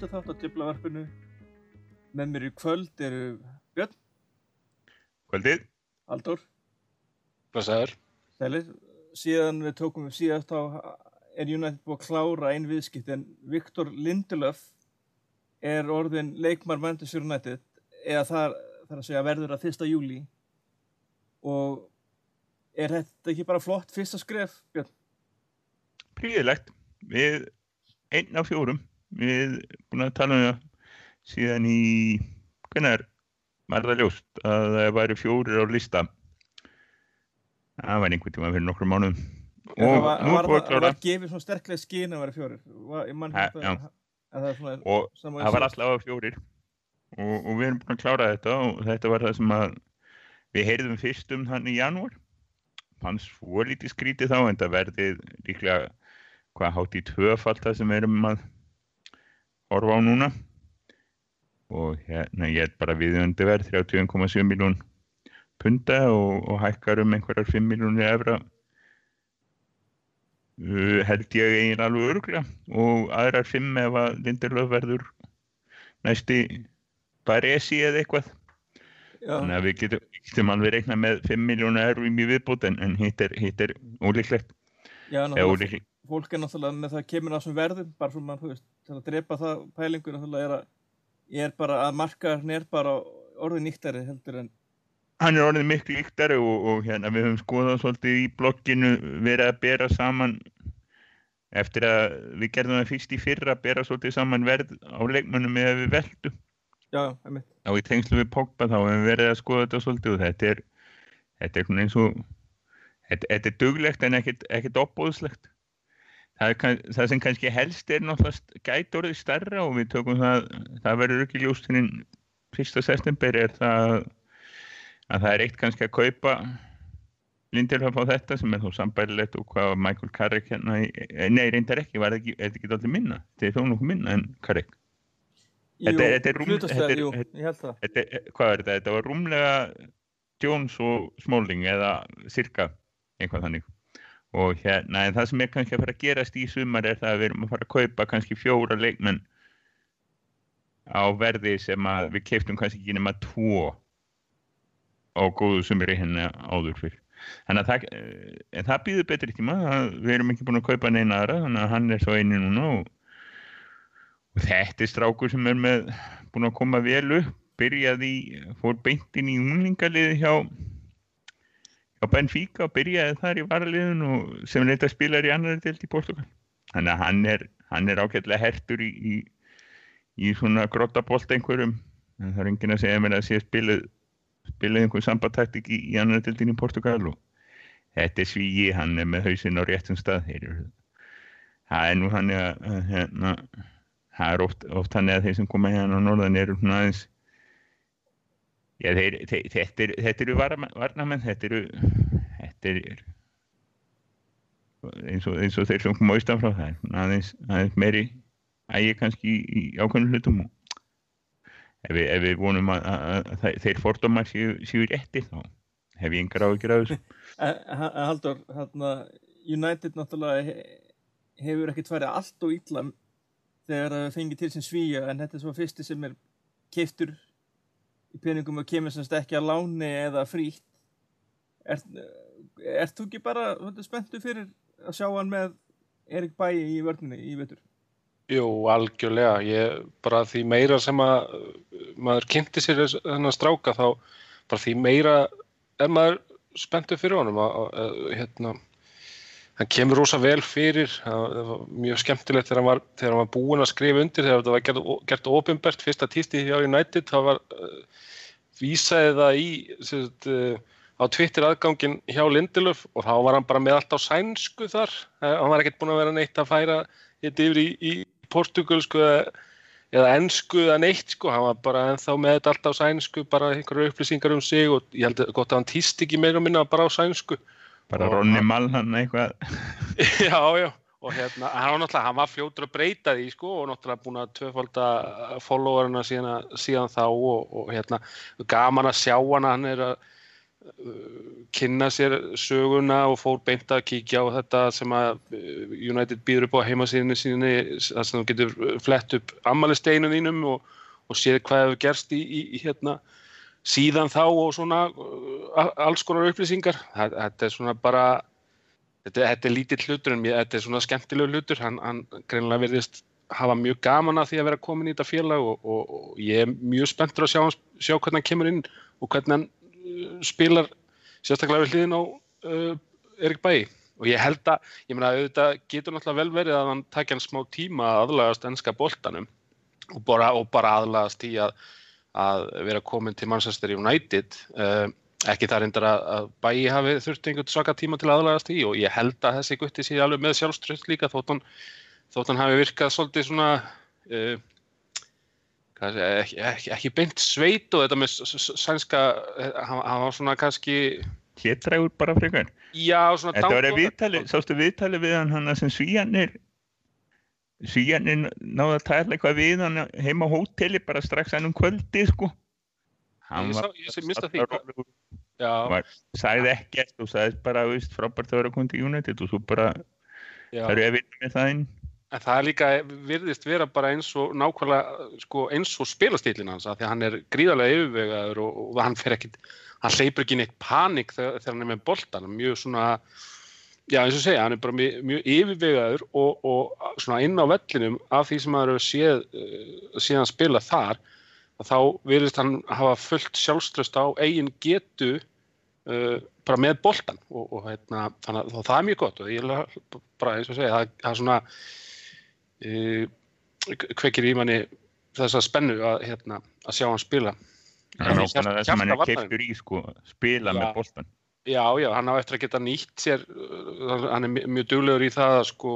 39. þátt á Djöflavarpinu. Með mér í kvöld eru Björn, Kvöldið, Haldur, Blessaður. Sælir. Síðan við tókum við síðast á er United búið að klára einn viðskipt en Viktor Lindelöf er orðin leikmar Manchester United eða það þarf að segja verður að 1. júli og er þetta ekki bara flott fyrsta skref, Björn? príðilegt. Við einn af fjórum, við búin að tala um það síðan í, hvernig var það ljóst að það væri fjórir á lista. Það var einhvern tíma fyrir nokkrum mánuðum. Já, Og það var, nú var, er búið að var, gefið svona sterklega skinn að vera fjórir. Ha, þetta já. að það og það var alltaf fjórir og, og við erum búin að klára þetta og þetta var það sem að við heyrðum fyrst um þann í janúar hann svo lítið skrítið þá en það verði líklega hvað hátt í tvöfalt það sem við erum að horfa á núna. Og hérna ég er bara viðjöndi verð 31,7 miljón punda og, og hækkar um einhverjar 5 miljónir efra uh, held ég eiginlega alveg öruglega og aðrar 5 ef að Lindelöf verður næsti Baresi eða eitthvað. Já, þannig að við getum, getum alveg reikna með 5 miljónu erum í viðbútt en, en hitt er, er ólíklegt. Já, náttúrulega fólk er náttúrulega með það kemur á þessum verðum bara svona, þú veist, að drepa það pælingu náttúrulega er er bara að markaðarinn er bara orðið nýttari heldur en hann er orðið miklu líktari og, og hérna við höfum skoðað svolítið í blogginu verið að bera saman eftir að við gerðum það fyrst í fyrra að bera svolítið saman verð á leikmönnum eða við veldu já, einmitt, á í tengslu við Pogba þá hefum við verið að skoða þetta svolítið og þetta er þetta er eins og þetta, þetta er duglegt en ekkert, ekkert opbóðslegt það, kann- það sem kannski helst er náttúrulega gæti orðið stærra og við tökum það það verður ekki ljóstinn fyrsta september er það að það er eitt kannski að kaupa Lindelöf á þetta sem er þó sambærilegt og hvað Michael Carrick hérna nei reyndar ekki, var ekki, er þetta ekki allir minna? Þetta er þó nokkuð minna en Carrick. Þetta er- jú, ég held það. þetta, hvað er þetta, þetta var rúmlega Jones og Smalling eða cirka einhvað þannig og hérna, en það sem er kannski að fara að gerast í sumar er það að við erum að fara að kaupa kannski fjóra leikmenn á verði sem að við keiftum kannski ekki nema tvo á góðu sumri hérna áður fyrr. Þannig að það, eh, það býður betri tíma við erum ekki búin að kaupa neina aðra þannig að hann er svo eini núna og, og þetta er strákur sem er með búin að koma vel upp byrjaði, fór beint inn í unglingaliði hjá hjá Benfica og byrjaði þar í varaliðun og sem reynda spilar í annari deild í Portugal þannig að hann er, hann er ágætlega hertur í, í, í svona grottabolt einhverjum. En það er enginn að segja mér að sé spilað spilað einhver sambataktik í, í annari deildin í Portugal og þetta er svíi, hann er með hausinn á réttum stað það er nú hann að, hérna það er oft, oft hann að þeir sem koma hérna á norðan eru svona aðeins Já, þeir, þeir, þetta, er, þetta eru varnamenn, þetta eru, þetta er eins og, eins og þeir sem koma austan frá það, aðeins, aðeins meiri ægi kannski í, ákveðnum hlutum ef við, ef við vonum að, að, að þe- þeir fordómar séu, séu rétti þá hef ég af þessu. En en Halldór, hérna, United náttúrulega he- hefur ekkert farið allt og illa þegar það fengið til sem svíja en þetta er svo fyrsti sem er keiftur í peningum og kemur semst ekki að láni eða frítt Ert, ert þú ekki bara spenntu fyrir að sjá hann með Erik Bæi í vörninni í vetur? Jú, algjörlega. Ég, bara því meira sem að maður kynnti sér þennan stráka þá bara því meira er maður spenntur fyrir honum að, að, að, hérna, hann kemur rosa vel fyrir. Það það var mjög skemmtilegt þegar hann var, þegar hann var búinn að skrifa undir þegar þetta var gert, gert ofinbert fyrsta tísti hjá United þá var uh, vísaði það í sagt, uh, á Twitter aðgangin hjá Lindelöf og þá var hann bara með allt á sænsku þar. Eh, hann var ekkert búinn að vera neitt að færa þetta yfir í, í portugalsku eða, eða ensku eða neitt sko, hann var bara ennþá með þetta allt á sænsku, bara einhverju upplýsingar um sig og ég held að gott að hann týst ekki meira minna bara á sænsku Bara Ronny Malhan eitthvað, já, já, og hérna, hann hann var fljótur að breyta því, sko, og náttúrulega búin að tvöfalda followerina síðan, síðan þá og, og hérna, gaman að sjá hann, hann er að, uh, kynna sér söguna og fór beint að kíkja á þetta sem að uh, United býður upp á heimasíðinu síni þar sem þú getur flett upp ammælisteinum þínum og, og séð hvað hefur gerst í, í, í hérna síðan þá og svona uh, alls konar upplýsingar. Þetta, er svona bara þetta, þetta er lítill hlutur en þetta er svona skemmtilegur hlutur. Hann, hann greinlega verðist hafa mjög gaman að því að vera komin í þetta félag og, og, og ég er mjög spenntur að sjá, sjá hvernig hann kemur inn og hvernig hann uh, spilar sérstaklega við hliðin á uh, Erik Bæi og ég held að, ég meina auðvitað getur náttúrulega vel verið að hann takja hann smá tíma að aðlagast ennska boltanum og bara, og bara aðlagast í að, að vera komin til Manchester United uh, ekki það reyndar að, að Bæi hafi þurft einhvern svaka tíma til aðlagast í og ég held að þessi gutti sé alveg með sjálfströð líka þótt hann þótt hann hafi virkað svolítið svona uh, sé, ekki, ekki, ekki beint sveit og þetta með sænska hann, hann var svona kannski héttrægur bara frekar. Já svona þetta var að viðtali, sástu viðtali við hann hann sem svíjanir svíjanir náðu að tala eitthvað við hann heima á hóteli bara strax ennum kvöldi sko. Hann ég, sá, ég var, sagði ekkert og sagði bara veist, frábært að vera komið til United og svo bara það eru að vinna með það inn. En það er líka virðist vera bara eins og nákvæmlega sko, eins og spilastílinn hans því að hann er gríðarlega yfirvegaður og, og hann fer ekkit, hann hleypur ekki neitt panik þegar, þegar hann er með boltan, mjög svona, já eins og segja, hann er bara mjög, mjög yfirvegaður og, og svona inn á vellinum af því sem maður hefur séð, séð hann spila þar, þá virðist hann hafa fullt sjálfströst á eigin getu bara með boltan og, og hérna, þannig að það er mjög gott og ég er bara eins og segja, það, það er svona Uh, kveikir í manni þessa spennu að, hérna, að sjá hann spila. Það er nákvæmlega það sem hann er keiftur í sko, spila já, með bóltan já, já, hann á eftir að geta nýtt sér uh, hann er mjög duglegur í það að sko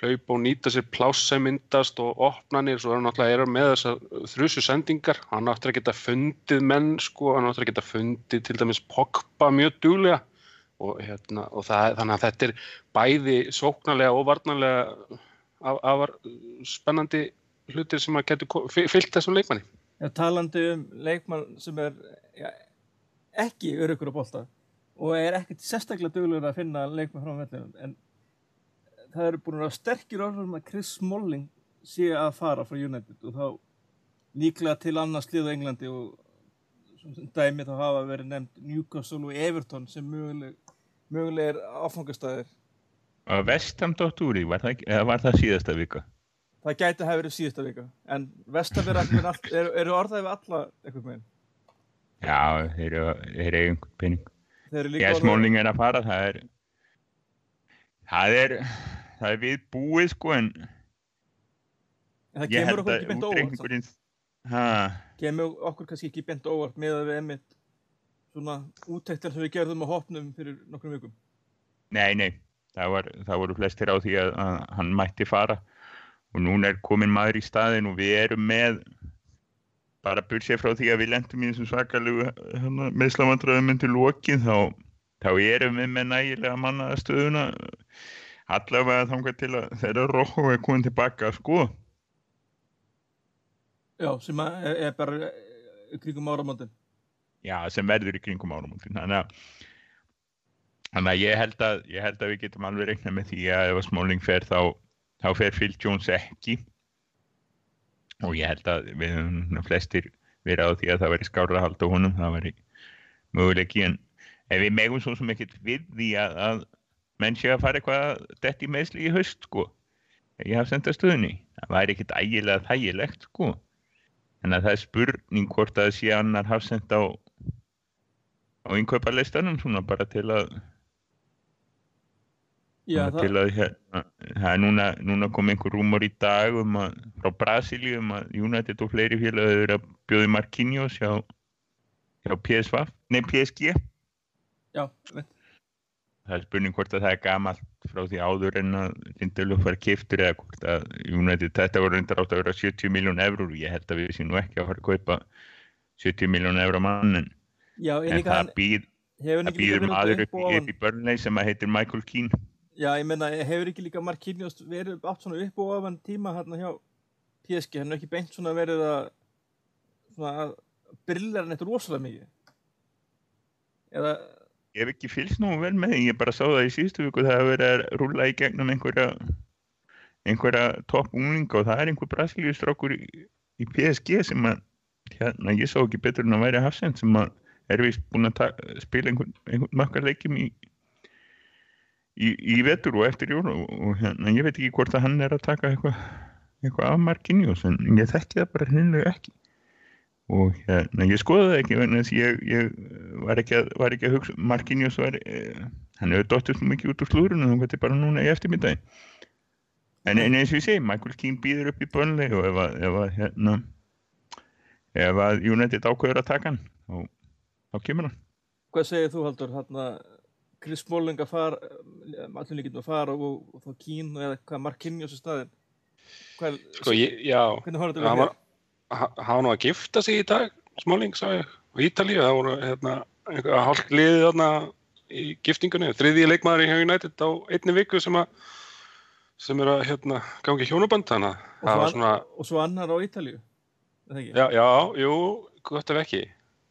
hlaupa og nýta sér pláss sem myndast og opnanir, svo er hann náttúrulega með þessar þrjusu sendingar, hann að geta fundið menn sko, hann að geta fundið til dæmis Pogba mjög duglega og, hérna, og það, þannig að þetta er bæði sóknarlega og varnarlega afar spennandi hlutir sem að getur fyllt þessum leikmanni. Já, talandi um leikmann sem er ja, ekki örugur á bólta og er ekkert sérstaklega dögulegur að finna leikmann frá vellinum en það eru búin að sterkir orðum að Chris Smalling sé að fara frá United og þá líklega til annars lið á Englandi og dæmi þá hafa verið nefnd Newcastle og Everton sem möguleg, möguleg er áfangastæðir Að Vestham dótt úr í, var það, var það síðasta vika? Það gæti að hafa verið síðasta vika, en Vestham eru er, er orðaðið við alla eitthvað með henn. Já, þeir eru einhvern penning. Ég smóling er að fara, það er, það er, það er við búið sko, en, en það kemur okkur ekki beint óvart. Kemur okkur kannski ekki beint óvart með að við emitt svona útæktar sem við gerðum á hopnum fyrir nokkrum vikum. Nei, nei það, var, það voru flestir á því að, að hann mætti fara og núna er komin maður í staðin og við erum með bara bursið frá því að við lendum í þessum svakalegu hérna, meðslamandröðum til lokin þá, þá erum við með nægilega mannaðastöðuna allavega þángar til að þeirra Róhó er komin tilbaka sko. Já, sem er, er bara kringum áramóndin Já, sem verður í kringum áramóndin þannig að Þannig að ég held að, ég held að við getum alveg reiknað með því að ef að Smáling fer þá, þá fer Phil Jones ekki. Og ég held að við höfum flestir verið á því að það veri skára að halda honum, það veri möguleiki. En ef við megum svo sem ekkert við því að, að menn sé að fara eitthvað dætt í meðsli í höst sko, ég haf sendast stöðunni, það væri ekkert ægilega þægilegt sko, en að það er spurning hvort að sé annar hafsend á á innkaupalistanum svona bara til að Já, það... til að hérna, það er núna, núna kom einhver rúmor í dag um að, frá Brasíli um að United og fleiri félag hefur að bjóði Marquinhos hjá, hjá PSV, nei PSG Já, veit Það er spurning hvort að það er gamalt frá því áður en að Lindelöf var kiftur eða hvort að United, þetta voru reyndar átt að vera 70 miljón eurur og ég held að við séum nú ekki að fara að kaupa 70 miljón eurur mann en, Já, en það býð það býður maður upp í, í börnlei sem að heitir Michael Keane. Já, ég menna, hefur ekki líka Marquinhos verið átt svona upp og ofan tíma hérna hjá PSG, hann er ekki beint svona verið að svona að brilla hann eitthvað rosalega mikið. Eða, Ég hef ekki fylgst nú vel með því, ég bara sá það í síðustu viku það að vera að rúlla í gegnum einhverja einhverja topp unglinga og það er einhver brasilíustrákur í, í PSG sem að hérna, ég sá ekki betur en að væri Hafsend sem að er vist búin að spila einhvern, einhvern makkar leikjum í, í, í vetur og eftir jól og, og hérna, ég veit ekki hvort að hann er að taka eitthvað eitthvað af Marquinhos en ég þekki það bara hninnlega ekki og hérna, ég skoði það ekki að ég, ég var, ekki að, var ekki að hugsa Marquinhos var, eh, hann hefur dottið svo mikið út úr slúrunum og þetta er bara núna í eftirmiddag en, en eins og ég segi Michael Keane býður upp í bönli og ef að, ef að hérna ef að United ákveður að taka hann þá, þá kemur hann. Hvað segir þú Haldur hérna, Chris Smalling að fara allir líkinn að fara og, og þá Kín eða hvað Marquinhos í staðin hvað, Sko, ég, já, hvernig horfður hann þetta var, ha- hann var nú að gifta sig í dag, Smáling, sá ég, á Ítalíu, það voru hérna, einhver hálft liðið þarna í giftingunni, þriðji leikmaður í hjá United á einni viku sem að sem er að hérna, gangi hjónaband þannig að það var svona, og svo annar á Ítalíu er það ekki? já, já, jú, gott ef ekki.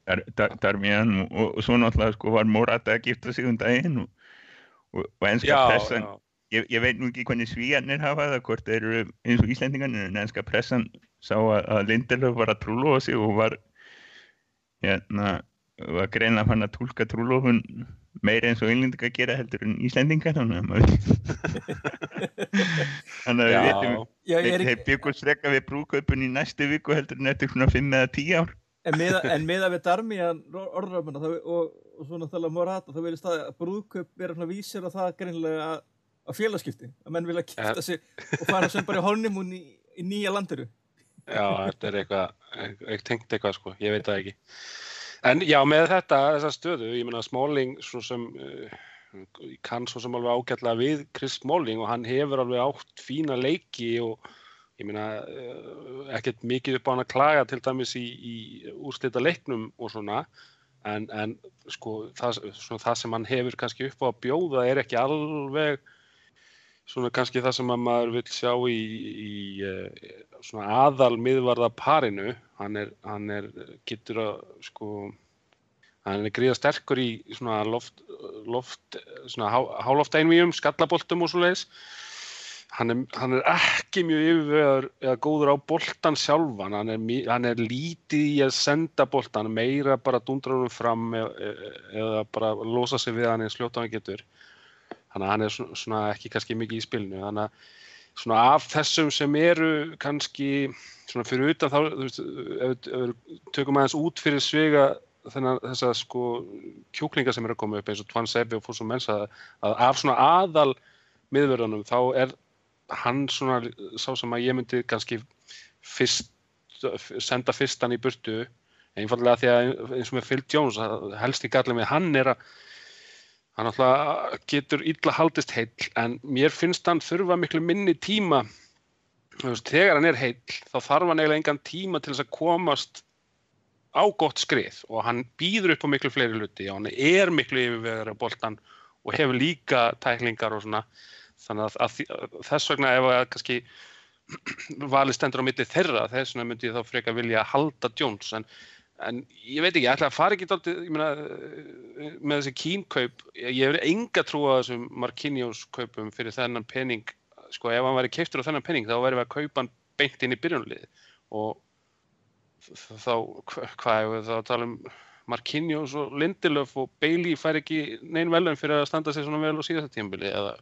Dar, dar, Darmian og, svo náttúrulega sko var Morata að gifta sig um daginn og, og, og enska Já, pressan ég, ég veit nú ekki hvernig svíjarnir hafa það hvort þeir eru eins og Íslendingarnir en enska pressan sá að, að Lindelöf var að trúlofa sig og var hérna var greinlega fann að tólka trúlofun meira eins og Íslendingar gera heldur en Íslendingar þannig að maður þannig að við ég er ekki, byggust frekka við brúkaupun í næstu viku heldur en eftir svona 5 eða 10 ár. En meða, en meða við Darmian orðröfuna og, og svo náttúrulega Morata þá verður staðið að brúðkaup vera svona vísir að það greinlega að, að félagskipti að menn vilja kipta Ja. sig og fara sem bara í honeymoon í, í nýja landiru já, þetta er eitthvað, eitthvað tengt eitthvað sko, ég veit það ekki. En já, með þetta, þessa stöðu, ég meina Smáling svo sem uh, kann svo sem alveg ágætlega við Chris Smáling og hann hefur alveg átt fína leiki og ég meina uh, ekkert mikið upp á hann að klaga til dæmis í, í úrslita leiknum og svona en, en sko það, svona, það sem hann hefur kannski upp á að bjóða er ekki alveg svona kannski það sem að maður vil sjá í, í uh, svona aðal miðvarða parinu. Hann er, hann er getur að sko hann er gríða sterkur í svona loft, loft svona há, hálóft einvíum, skallaboltum og svo leiðis hann er, hann er ekki mjög yfirvegar eða góður á boltan sjálfan. Hann er, hann er lítið í að senda boltan meira bara dundra honum fram eða, eða bara losa sig við hann eins fljótt og hann getur þannig að hann er svona, svona ekki kannski mikið í spilinu. Þannig að svona af þessum sem eru kannski svona fyrir utan þá þú veist, ef, við- tökum aðeins út fyrir svega þennan þessa sko kjúklinga sem eru að koma upp eins og Twan Sebi og Fúsum Mensa að af svona aðal miðverðunum þá er hann svona sá sem að ég myndi kannski fyrst, senda fyrstan í burtu einfallega því að eins og með Phil Jones að helst í gallið með hann er að hann alltaf getur illa haldist heill en mér finnst hann þurfa miklu minni tíma. Þegar hann er heill þá þarf hann eiginlega engan tíma til þess að komast á gott skrið og hann býður upp á miklu fleiri hluti og hann er miklu yfirvegar á boltan og hefur líka tæklingar og svona. Þannig að, að, að þess vegna ef að kannski valið stendur á milli þeirra þess vegna myndi ég þá frekar vilja halda Jones en, en ég veit ekki, ég ætla að fara ekki ég meina, eh, með þessi kínkaup, ég ég hef enga trú á þessum Marquinhos kaupum fyrir þennan pening, sko ef hann væri keiftur á þennan pening þá væri við að kaupa hann beint inn í byrjunlið og þá, hva- hvað þá að tala um? Marquinhos og Lindelöf og Bailey fær ekki neinn velum fyrir að standa sig svona vel á síðasta tímabili eða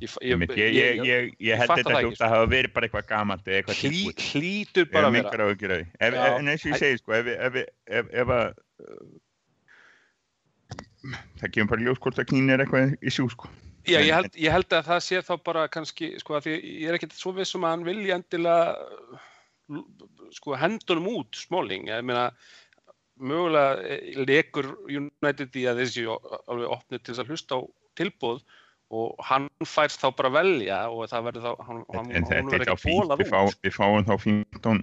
ég, Ég, ég, ég, held þetta ekki, að hafa verið bara eitthvað gamalt eða eitthvað hlý, hlýtur bara að vera. Ef- En eins og ég segi, sko, ef, ef, ef, að uh, það kemur bara ljós hvort að kín er eitthvað í sjú, sko. Já, ég held, ég held að það sé þá bara kannski, sko, að því ég er ekkert svo viss um að hann vilji endilega uh, sko, hendunum út smáling, ég meina mögulega eh, lekur United í að þessi alveg opnið til þess að hlusta á tilbúð og hann færst þá bara velja og það verður þá, hann, hann, En hann þetta verður er þá ekki fínt, bólað við, fá, út. við fáum þá 15,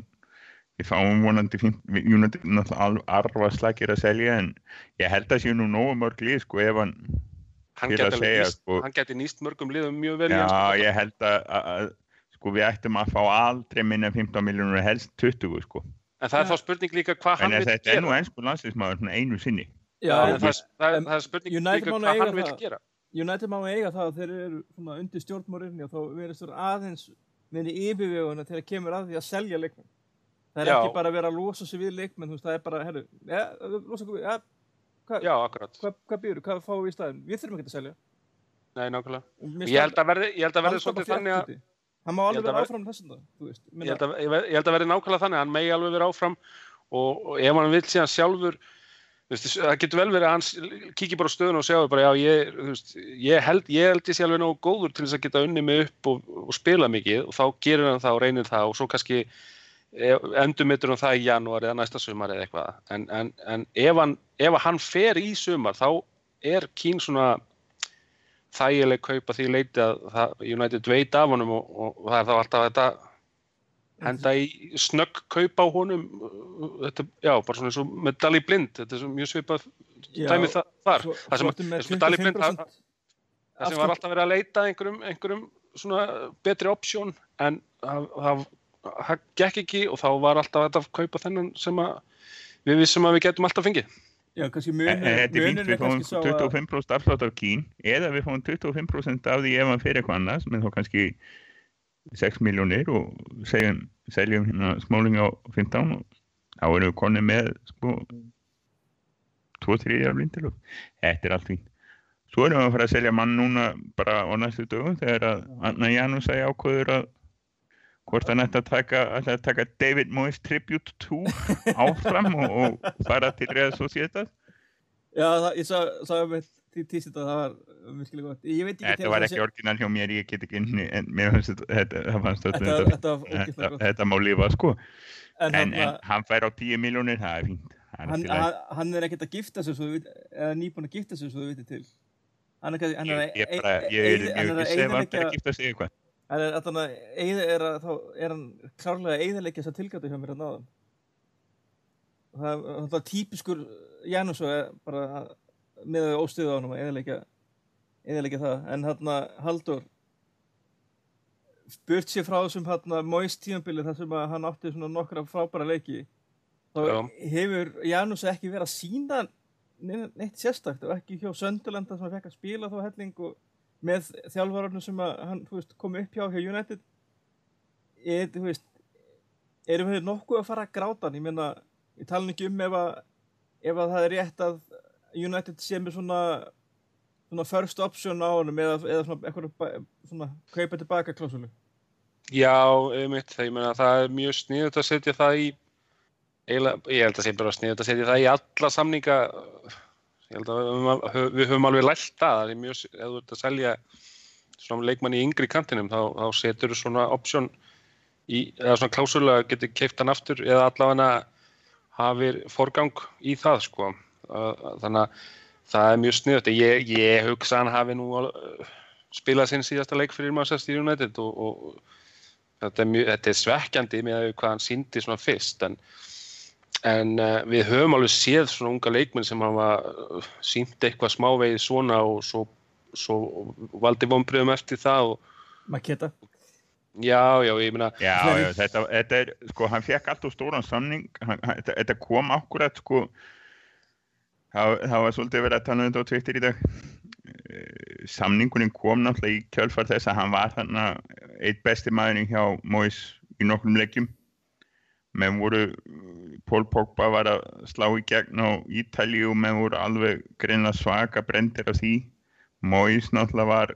við fáum vonandi 15, við United er náttúrulega alveg arfa slagir að selja en ég held að séu nú nógu mörg lið, sko, ef hann, gæti að segja, nýst, sko- hann gæti nýst mörgum liðum mjög vel já, boltanum. ég held að, að, sko, við ættum að fá aldrei minna en 15 miljónur helst 20, sko. En það er þá spurning líka hvað hann En vil þetta er nú gera. ennsku landslýsmaður einu sinni. Já, það, það, er- það er spurning United líka hvað hann vil gera United má eiga það að þeir eru svona undir stjórnmórinni og þá verður stór aðeins verið yfirveguna til að kemur að því að selja leikmenn. Það er Já. ekki bara að vera að losa sig við leikmenn, þú veist, það er bara, herru, ja, losa okkur við, ja, hvað, Já, akkurat, hvað, hvað býður, hvað fáum við í staðin? Við þurfum ekki að selja. nei, nákvæmlega Ég held að verði, ég held að verði halda svolítið þannig að. Hann má alveg vera ver- áfram þessum það, þú veist. ég held, að, verði nákvæmlega þannig að hann megi alveg vera áfram og, og ef hann vil síðan sjálfur það getur vel verið að hann kíki bara á stöðun og sjá bara já ég, veist, ég held ég held ég sé alveg nógu góður til þess að geta unni mig upp og, og spila mikið og þá gerir hann það og reynir það og svo kannski endur mittur um það í janúar eða næsta sumar eða eitthvað. En, en, en ef, hann, ef hann fer í sumar þá er Kín svona þægileg kaupa því leiti að það, United veit af honum og, og, og það er þá alltaf þetta henda í snögg kaupa á honum uh, þetta, já, bara svona eins og með Dali Blind þetta er svo mjög svipað dæmi þa þar. Svo, það sem, og Dali Blind það 25% það sem var alltaf verið að leita að einhverjum, einhverjum svona betri option en það, það, það gekk ekki og þá var alltaf þetta að kaupa þennan sem að við vissum að við getum alltaf fengið. Já, kannski munur, en þetta er fínt, munur við er fáum kannski sá að 25% afslátt af kín eða við fáum 25% af því ef hann fyrir eitthvað annars með þá kannski 6 miljónir og segjum, seljum hérna smáling á 15 og þá erum við konið með sko 2-3 af lindilof þetta er allt fínt. Svo erum við að fara að selja mann núna bara á næstu dögum þegar að Anna Janus segi ákvöður að hvort hann ætti að taka, að taka David Moyes Tribute Tour áfram og, og fara til Sociedad. Já, það, ég sá, það var virkilega gott. Ég veit ekki Þetta var ekki orginal hjá mér, ég get ekki inn en mér finnst þetta, þetta, má lifa sko, En, hann, fær á 10 miljónir, það er fínt, hann, er ekkert að gifta sig eða nýbúin að gifta sig svo þú veitir til. Hann er, að er mjög er að er hann er að að eyða er að klárlega tilgætu hjá mér að náðan. Það er típiskur Janus og bara að- með að óstuða á hann eyðileggja eyðileggja það. En hann að Haldur burt sér frá þessum hann að Moist tímabili þar sem að hann átti svona nokkra frábæra leiki þá Já. hefur Janus ekki verið að sína neitt, sérstakt og ekki hjá Sönderlanda sem hann fekk að spila þá helling og með þjálfararnu sem að hann veist, kom upp hjá hjá United er, veist, erum við nokkuð að fara að gráta hann ég ég tala ekki um ef að, ef að það er rétt að United sé með svona svona first option á honum eða, eða svona eitthvað kaupa tilbaka klásulu Já, einmitt, það, ég meina það er mjög sniðut að setja það í eiginlega, ég held að sé bara sniðut að setja það í alla samninga ég held að við við höfum alveg lært það, það er mjög, ef þú ert að selja svona leikmann í yngri kantinum þá, þá setur þú svona option í, eða svona klásula að geti keift hann aftur eða allavega hafir forgang í það sko þannig að það er mjög sniðut ég, ég hugsa hann hafi nú uh, spilað sinn síðasta leik fyrir Manchester United og, og þetta er, mjög, þetta er svekkjandi með hvað hann síndi svona fyrst en, en uh, við höfum alveg séð svona unga leikmenn sem hafa uh, sínt eitthvað smávegið svona og svo, svo valdi vonbröðum eftir það og Maketa já, já, ég meina Já, já, þetta, þetta er, sko, hann fekk alltaf stóran samning, hann, hann, þetta, þetta kom akkurat, sko, það, það var svolítið verið að tala um þetta á Twitter í dag, Eh, samningunin kom náttúrulega í kjölfar þess að hann var þarna eitt besti maðurinn hjá Mois í nokkrum leikjum, menn voru, Pól Pogba var að slá í gegn á Ítalíu og menn voru alveg greinlega svaka brendir af því, Mois náttúrulega var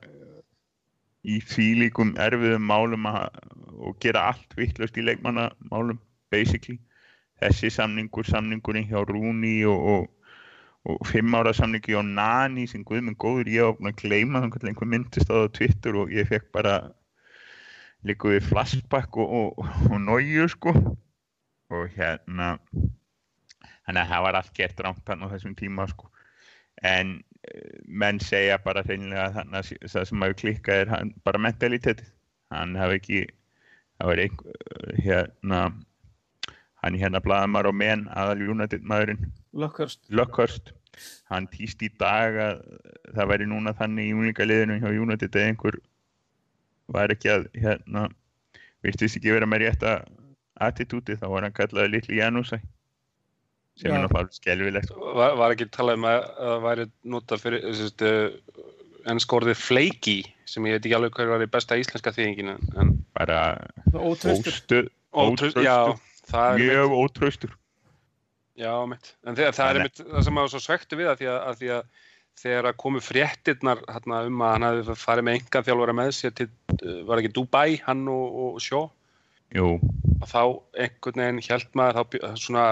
í þvílíkum erfiðum málum að, og gera allt vittlust í leikmannamálum basically. Þessi samningur, samningurinn hjá Rúni og, og, og fimm ára samningi hjá Nani sem guðminn góður ég var búin að gleyma þannig að einhver myndist á það á Twitter og ég fekk bara líka við flashback og, og, og nóju sko. Og hérna þannig að það var allt gert rámt hann á þessum tíma sko. En eh, menn segja bara hreinlega þannig að það sem hafi klikkað er hann, bara mentalitet hann hafi ekki það var einhver hérna hann hérna blaðamar á menn aðal United maðurinn Lockhurst hann týst í dag að það væri núna þannig í unlingaliðinu hjá United eða einhver var ekki að hérna virtist ekki vera með rétta attitúti þá var hann kallaði litli Janúsæ sem er náttúrulega skelvilegt var, var ekki talað um að að það væri notað fyrir sérst, ennskórðið flaky sem ég veit ekki alveg hver var í besta íslenska þýðingin en, en bara ótröstur er mjög ótröstur Já, mitt. En þegar, það er mitt það sem að svo svektu við að því að, að, því að þegar að komu fréttirnar hérna, um að hann hefði farið með enga þjálfara með sér til, uh, var ekki Dubai, hann og, og Sjó, jú, að þá einhvern veginn held maður þá svona,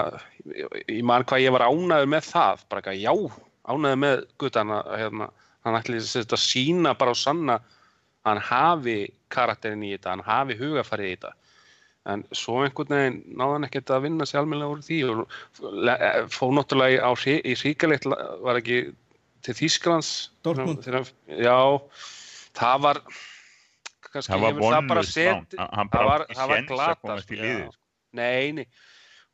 ég, man hvað ég var ánæður með það, bara ekki já, ánæður með guttan að hérna, hann ætli að sína bara á sanna að hann hafi karakterin í þetta, hann hafi hugafarið í þetta en svo einhvern veginn náði hann ekkert að vinna sér almennilega úr því og le- fór náttúrulega á, hrí- í ríkalegt var ekki til Þýsklands já, það var kannski það var hefur það bara vonlust það bara var- var að í sko, liðið já. sko. Nei, nei.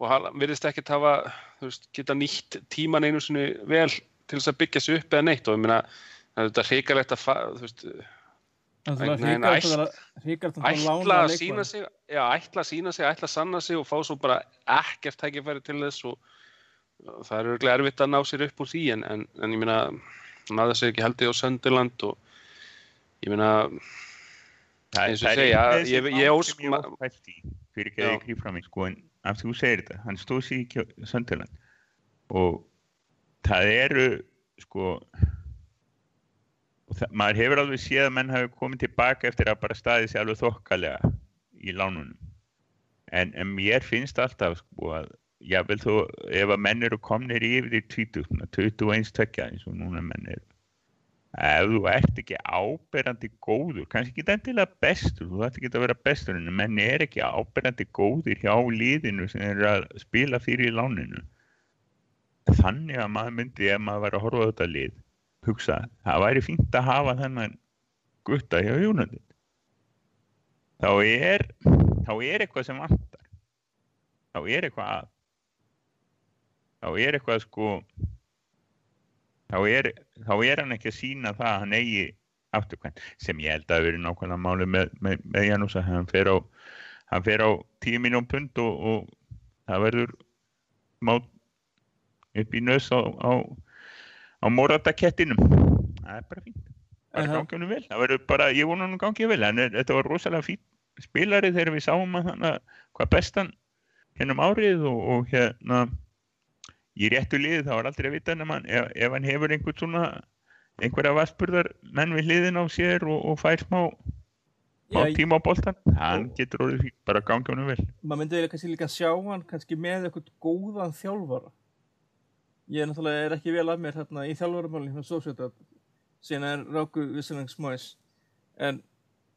Og hann virðist ekkert hafa, þú veist, geta nýtt tíman einu sinni vel til þess að byggja sig upp eða neitt og ég meina, það er þetta hrikalegt að, þú veist, Nei, nei, ríkart að ætla að sína sig, já, ætla að sína sig, ætla að sanna sig og fá svo bara ekkert tækifæri til þess og það er örglega erfitt að ná sér upp úr því en, en, en ég meina, hann náði sig ekki haldið á Sönderland og ég meina, Það- Eins og það segja, ég- ég ósk- fyrir ekki að ég gríf fram í sko, en af því þú segir þetta, hann stóð sér ekki á Sönderland og það eru sko það, maður hefur alveg séð að menn hafi komið tilbaka eftir að bara staðið sér alveg þokkalega í lánunum. En, en mér finnst alltaf sko að jável þó ef að menn eru komnir yfir í 20, 21 tökja eins og núna menn eru. Ef þú ert ekki áberandi góður, kannski ekki endilega bestur, þú ætti ekki að vera bestur en menn er ekki áberandi góður hjá liðinu sem er að spila fyrir í láninu. Þannig að maður myndi ef maður var að horfa á þetta lið hugsa, það væri fínt að hafa þennan gutta hjá Jónandin þá er þá er eitthvað sem vantar. Þá er eitthvað að. Þá er eitthvað sko þá er, þá er hann ekki að sína það að hann eigi afturkvæmt sem ég held að veri nákvæmlega máli með, með, með Janús að hann fer á hann fer á 10 minnum pund og, og það verður mát upp í nös á, á, á moratakettinum það er bara fínt. Bara Aha. gangi honum vel. Það verður bara, ég vona hann gangi vel. En þetta var rosalega fín spilari þegar við sáum að hann að hvað bestan hennum árið og, og hérna í réttu liði þá er aldrei að vita hann, ef, ef hann hefur einhvern svona einhverja vassburðar menn við hliðin á sér og, og fær smá, smá Já, tíma á boltan hann getur orðið fínt, bara gangi honum vel. Maður myndi vilja kannski líka sjá hann kannski með eitthvað góðan þjálfara ég náttúrulega er ekki vel að mér hérna í þjálfaramálinn hjá Sósjöldad síðan er Ráku Visseling Smóis en,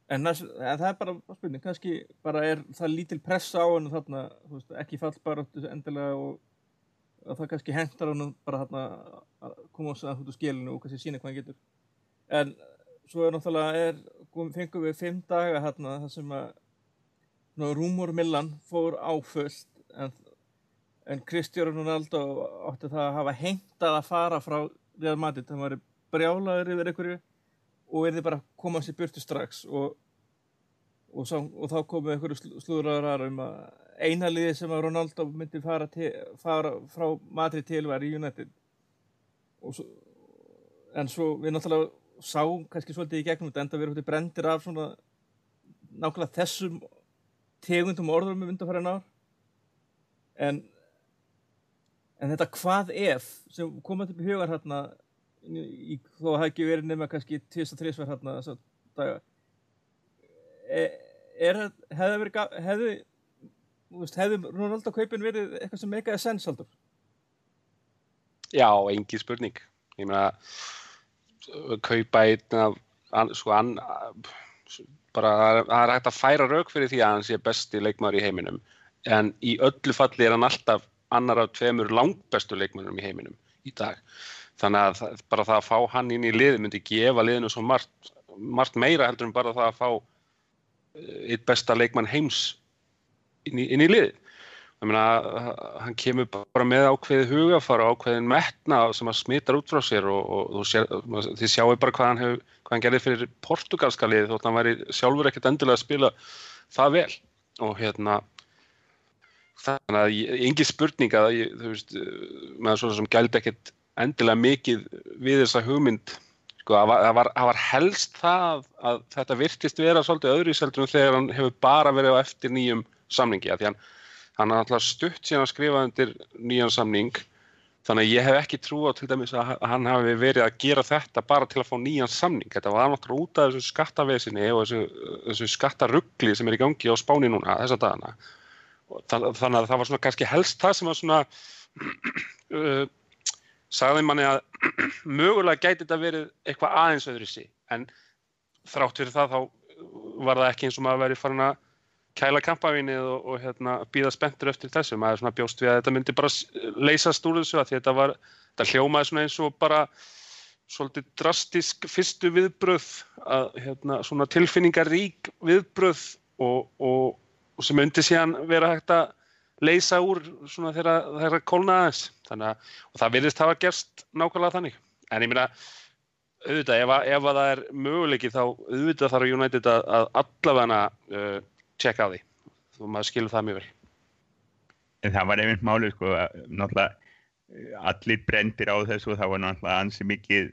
en, en það er bara spurning, kannski bara er það lítil pressa á hann þarna, veist, ekki fallbaráttu endilega og að það kannski hentar hann bara þarna að koma á út úr skilinu og kannski sína hvað hann getur. En svo er náttúrulega er, fengum við fimm daga hérna þar sem að Rúmur Millan fór á fullt en, en Kristján Ronaldo átti það að hafa heimtað að fara frá Real Madrid. Það var brjálaður yfir einhverju og verði bara að koma sér burtu strax og, og, sá, og þá komu einhverju slúðraðar um að eina liði sem að Ronaldo myndi fara, til, fara frá Madrid til var í United. Svo, en svo við náttúrulega sáum kannski svolítið í gegnum þetta enda við erum brendir af svona nákvæmlega þessum tegundum orðum um undanfærin ár. En en þetta hvað ef sem komað upp í hugar hérna í, þó að það ekki verið nema kannski tvist og þrísvar hérna þess að daga er, er hefði verið þú veist, hefði Ronaldo kaupin verið eitthvað sem meikaði sens haldur já, engi spurning. Ég meina, kaupa einn af, an, sko, an, bara það er hægt að færa rauk fyrir því að hann sé besti leikmaður í heiminum. En í öllu falli er hann alltaf annar af tveimur langbestu leikmönnum í heiminum í dag. Þannig að bara það að fá hann inn í lið myndi gefa liðinu svo margt, margt meira heldur en bara það að fá eh, eitt besta leikmann heims inn í, inn í lið ég meina hann kemur bara með ákveðið hugafara ákveðin metna sem að smitar út frá sér og, og sér, þið sjáu bara hvað hann, hef, hvað hann gerði fyrir portugalska lið þótt hann væri sjálfur ekkert endilega að spila það vel. Og hérna þannig að ég- engin spurning að ég, þú veist, uh, maður svo sem gældi ekkert endilega mikið við þessa hugmynd sko, var, það var, var helst það að þetta virtist vera svolítið öðru seldur þegar hann hefur bara verið á eftir nýjum samningi, af því hann hann er alltaf stutt síðan að skrifa undir nýjan samning þannig að ég hef ekki trú á til dæmis að hann hafi verið að gera þetta bara til að fá nýjan samning. Þetta var náttúrulega út af þessu skattavesinni og þessu, þessu skattaruggli sem er í gangi á spáni núna þessa dagana þannig að það var svona kannski helst það sem var svona uh, sagði manni að mögulega gæti þetta verið eitthvað aðeins öðru sí en þrátt fyrir það þá var það ekki eins og maður verið farin að kæla kampavinnið og, og hérna, býða spenntur eftir þessu. Maður svona bjóst við að þetta myndi bara leysast úr þessu að því þetta var, þetta hljómaði svona eins og bara svolítið drastisk fyrstu viðbröð að hérna, svona tilfinningarík viðbröð og, og, og sem myndi síðan vera hægt að leysa úr svona þegar það er að kólna aðeins. Þannig að, það virðist hafa gerst nákvæmlega þannig. En ég meina, auðvitað, ef, að, ef að það er möguleiki þá auðvitað þarf United að, að allavega uh, tjekka á því. Þú maður skilur það mjög vel. En það var einmitt málið sko, náttúrulega eh, allir brendir á þessu það var náttúrulega ansi mikið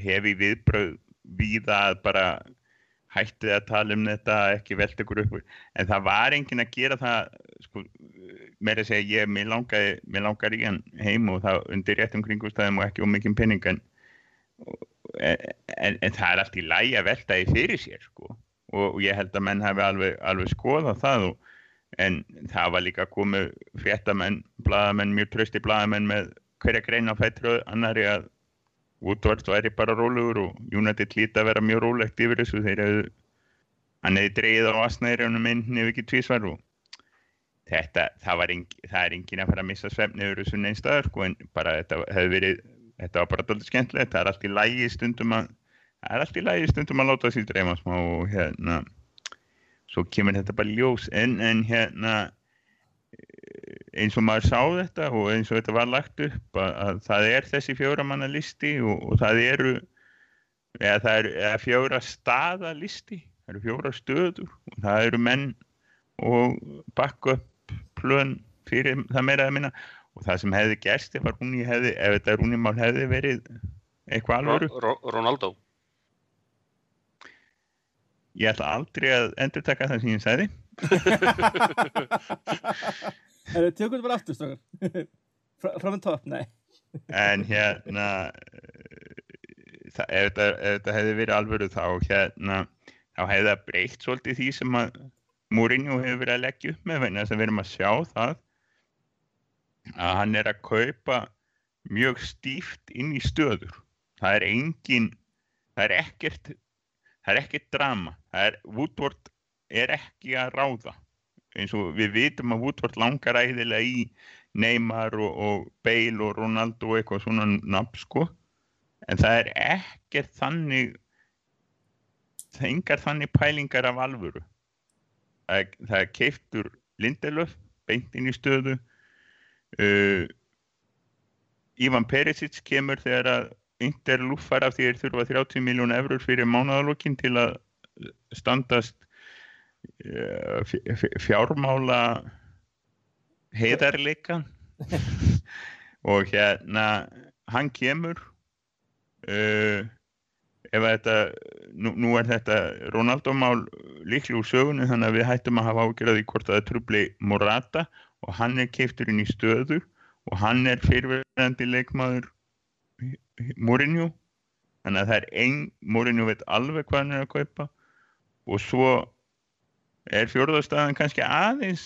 hefi viðbröð víða að bara hættið að tala um þetta, ekki velta ykkur upp en það var enginn að gera það sko, meira að segja ég, mér langaði, mér langar í hann heim og það undir réttum kringustæðum og ekki um mikinn penning en, en, en, það er allt í lægi að velta því fyrir sér sko. Og, og ég held að menn hafi alveg, alveg skoðað það og en það var líka komið fréttamenn, bladamenn, mjög trösti bladamenn með hverja grein á fætru annari að Woodward væri bara rólegur og United líti að vera mjög rólegt yfir þessu. Þeir hefðu hann hefði dreigið á asnæðirjónum inn ef ekki tvísvar og þetta, það, var engin, það er engin að fara að missa svefni yfir þessu neinstæðar sko en bara þetta hefði verið þetta var bara doldið skemmtilegt, það er allt í lægi stundum að það er allt í lægi stundum að láta sér dreyma smá og hérna svo kemur þetta bara ljós. En, en hérna eins og maður sá þetta og eins og þetta var lagt upp að, að það er þessi fjóramanna listi og, og það eru eða það eru eða fjóra staða listi það eru fjóra stöður og það eru menn og backup plön fyrir það meira að minna. Og það sem hefði gerst ef, hefði, ef þetta rúnimál hefði verið eitthvað alvöru. Ronaldo. ég ætla aldrei að endur taka það sem ég sagði Er þið tjókuðu bara aftur, strákar? Frá með topp, nei. en hérna það, ef, þetta, ef þetta hefði verið alvöru þá hérna þá hefði það breytt svolítið því sem að Mourinho hefur verið að leggja upp með þess að við erum að sjá það að hann er að kaupa mjög stíft inn í stöður það er engin það er ekkert það er ekkert drama það er, Woodward er ekki að ráða eins og við vitum að Woodward langar æðilega í Neymar og, og Bale og Ronaldo og eitthvað svona nafn sko. En það er ekkert þannig það engar þannig pælingar af alvöru. Það er, það er keiftur Lindelöf beint inn í stöðu. Uh, Ivan Perisic kemur þegar að Inter luffar af því þeir þurfa 30 miljón eurur fyrir mánaðalokkin til að standast fjármála heiðarleika. Og hérna hann kemur uh, ef þetta nú, nú er þetta Ronaldo mál líklega úr sögunni þannig að við hættum að hafa ágjörði hvort að það trubli Morata og hann er keiftur inn í stöðu og hann er fyrirverðandi leikmaður Mourinho. Þannig að það er einn Mourinho veit alveg hvað hann er að kaupa. Og svo er fjórðarstaðan kannski aðeins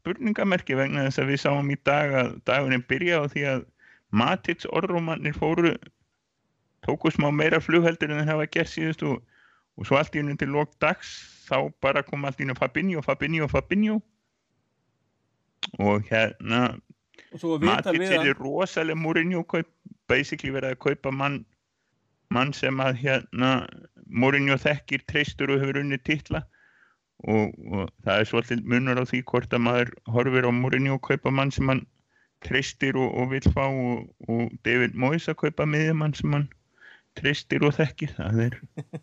spurningamerki vegna þess að við sáum í dag að dagurinn byrja á því að Matits orðrúmannir fóru tóku smá meira flugheldur en þeir hafa gert síðust og, og svo allt í unni til lók dags þá bara kom allt í unni Fabinho, Fabinho, Fabinho. Og hérna Matits er að, rosalega Mourinho basically verið að kaupa mann mann sem að hérna Mourinho þekkir treystur og hefur unnið titla og, og það er svolítið munur á því hvort að maður horfir á Mourinho og kaupa mann sem hann treystir og, og vil fá og, og David Moyes að kaupa miðjumann sem hann treystir og þekkir. Það er,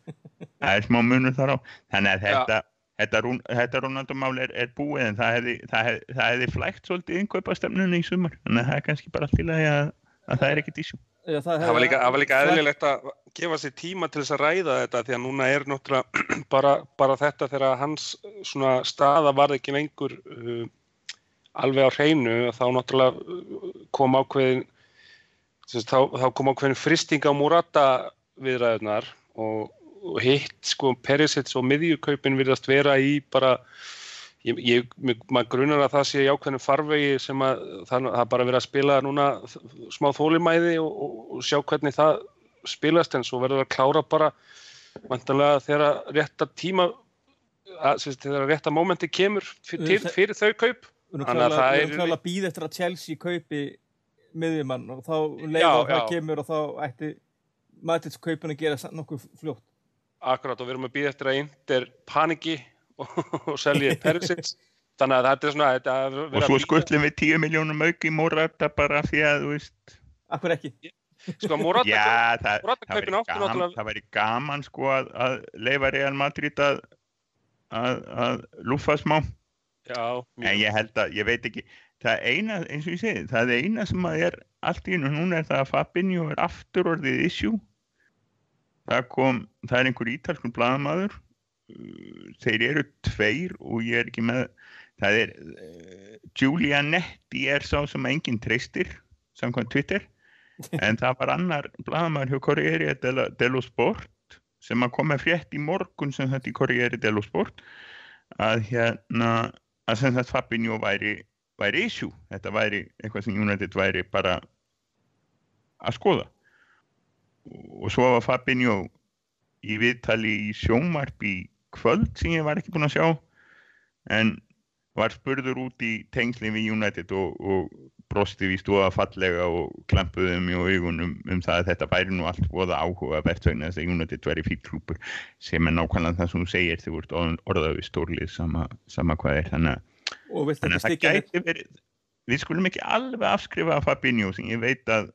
það er smá munur þar á. Þannig að þetta, þetta, þetta Ronaldo-mál er, er búið en það hefði, það hefði, það hefði flækt svolítið innkaupastemnunni í sumar. Þannig að það er kannski bara allt í lagi að, að það er ekki dísjum. Já, Það var líka, það var líka eðlilegt að gefa sér tíma til þess að ræða þetta því að núna er náttúrulega bara, bara þetta þegar hans staða var ekki lengur uh, alveg á hreinu þá náttúrulega uh, kom ákveðin þá, þá kom ákveðin fristing á Murata viðræðunar og, og hitt sko Perisits og miðjukaupin virðast vera í bara ég, ég, maður grunar að það sé í ákveðnum farvegi sem að það, það bara verið að spila núna smá þólimæði og, og, og sjá hvernig það spilast en svo verður að klára bara vantanlega þegar rétta tíma að, þegar rétta mómenti kemur fyrir, fyrir þau kaup Við erum Þannig að það er- að býða eftir að Chelsea kaupi miðjumann og þá leið Já, og það kemur og þá ætti Matits kaupin að gera nokkuð fljótt. akkurat og við erum að býða eftir að Inter paniki og, og selji Perisits þannig að þetta er svona þetta er Og að svo skutlum við 10 miljónum auki Morata bara því að, þú veist, Akkur ekki. Sko Morata já, það, Morata það, væri gaman, náttúrulega- það væri gaman sko að, að leifa Real Madrid að, að, að lúfa smá. já, En ég held að, ég veit ekki, það eina, eins og ég segi, það eina sem að er allt í hennu núna er það að Fabinho er aftur orðið issue. Það kom, það er einhver ítalskun blaðamaður, uh, þeir eru tveir og ég er ekki með, það er, uh, Giulianetti er sá sem enginn treystir, samkvæmt Twitter, en það var annar blaðamaður hjá Corriere dello, dello Sport sem að kom með frétt í morgun sem þetta í Corriere dello Sport að hérna að sem þetta Fabinho væri, væri issue, þetta væri eitthvað sem United væri bara að skoða. Og svo var Fabinho í viðtali í sjómarp í kvöld sem ég var ekki búinn að sjá en var spurður út í tengsli við United og, og brosti við stóða fallega og klampuði um í augunum um það að þetta væri nú allt voða áhuga verðsvegna þess að United væri fíl klúpur sem er nákvæmlega það sem þú segir þú ert orðað við stórlið sama, sama hvað er þannig að að það gæti verið, við skulum ekki alveg afskrifa Fabinho sem ég veit að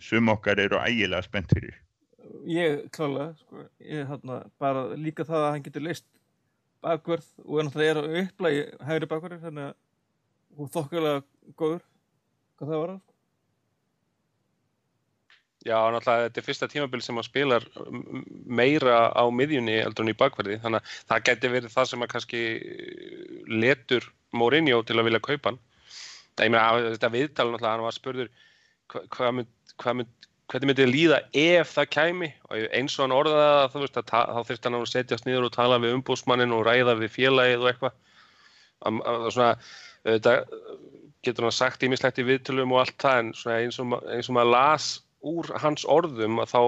sum okkar eru ægilega spennt fyrir. Ég klálega, sko, ég hérna bara líka það að hann getur leist bakvörð og er náttúrulega er að upplægi hægri bakvörður, þannig að er þokkulega góður hvað það var að. Já, náttúrulega þetta er fyrsta tímabil sem hann spilar m- meira á miðjunni heldur en í bakverði, þannig að það gæti verið það sem að kannski letur Mourinho til að vilja kaupa hann. Það, ég meina, að þetta viðtal náttúrulega, hann var spurður hva, hvað mynd, hvað mynd, hvernig myndi þér líða ef það kæmi og eins og hann það, að ta- þá þurfti hann að setjast niður og tala við umbúsmannin og ræða við félagið og eitthvað. Am- am- Svona, þetta getur hann sagt ímislegt í viðtölum og allt það en eins og, eins og maður las úr hans orðum að þá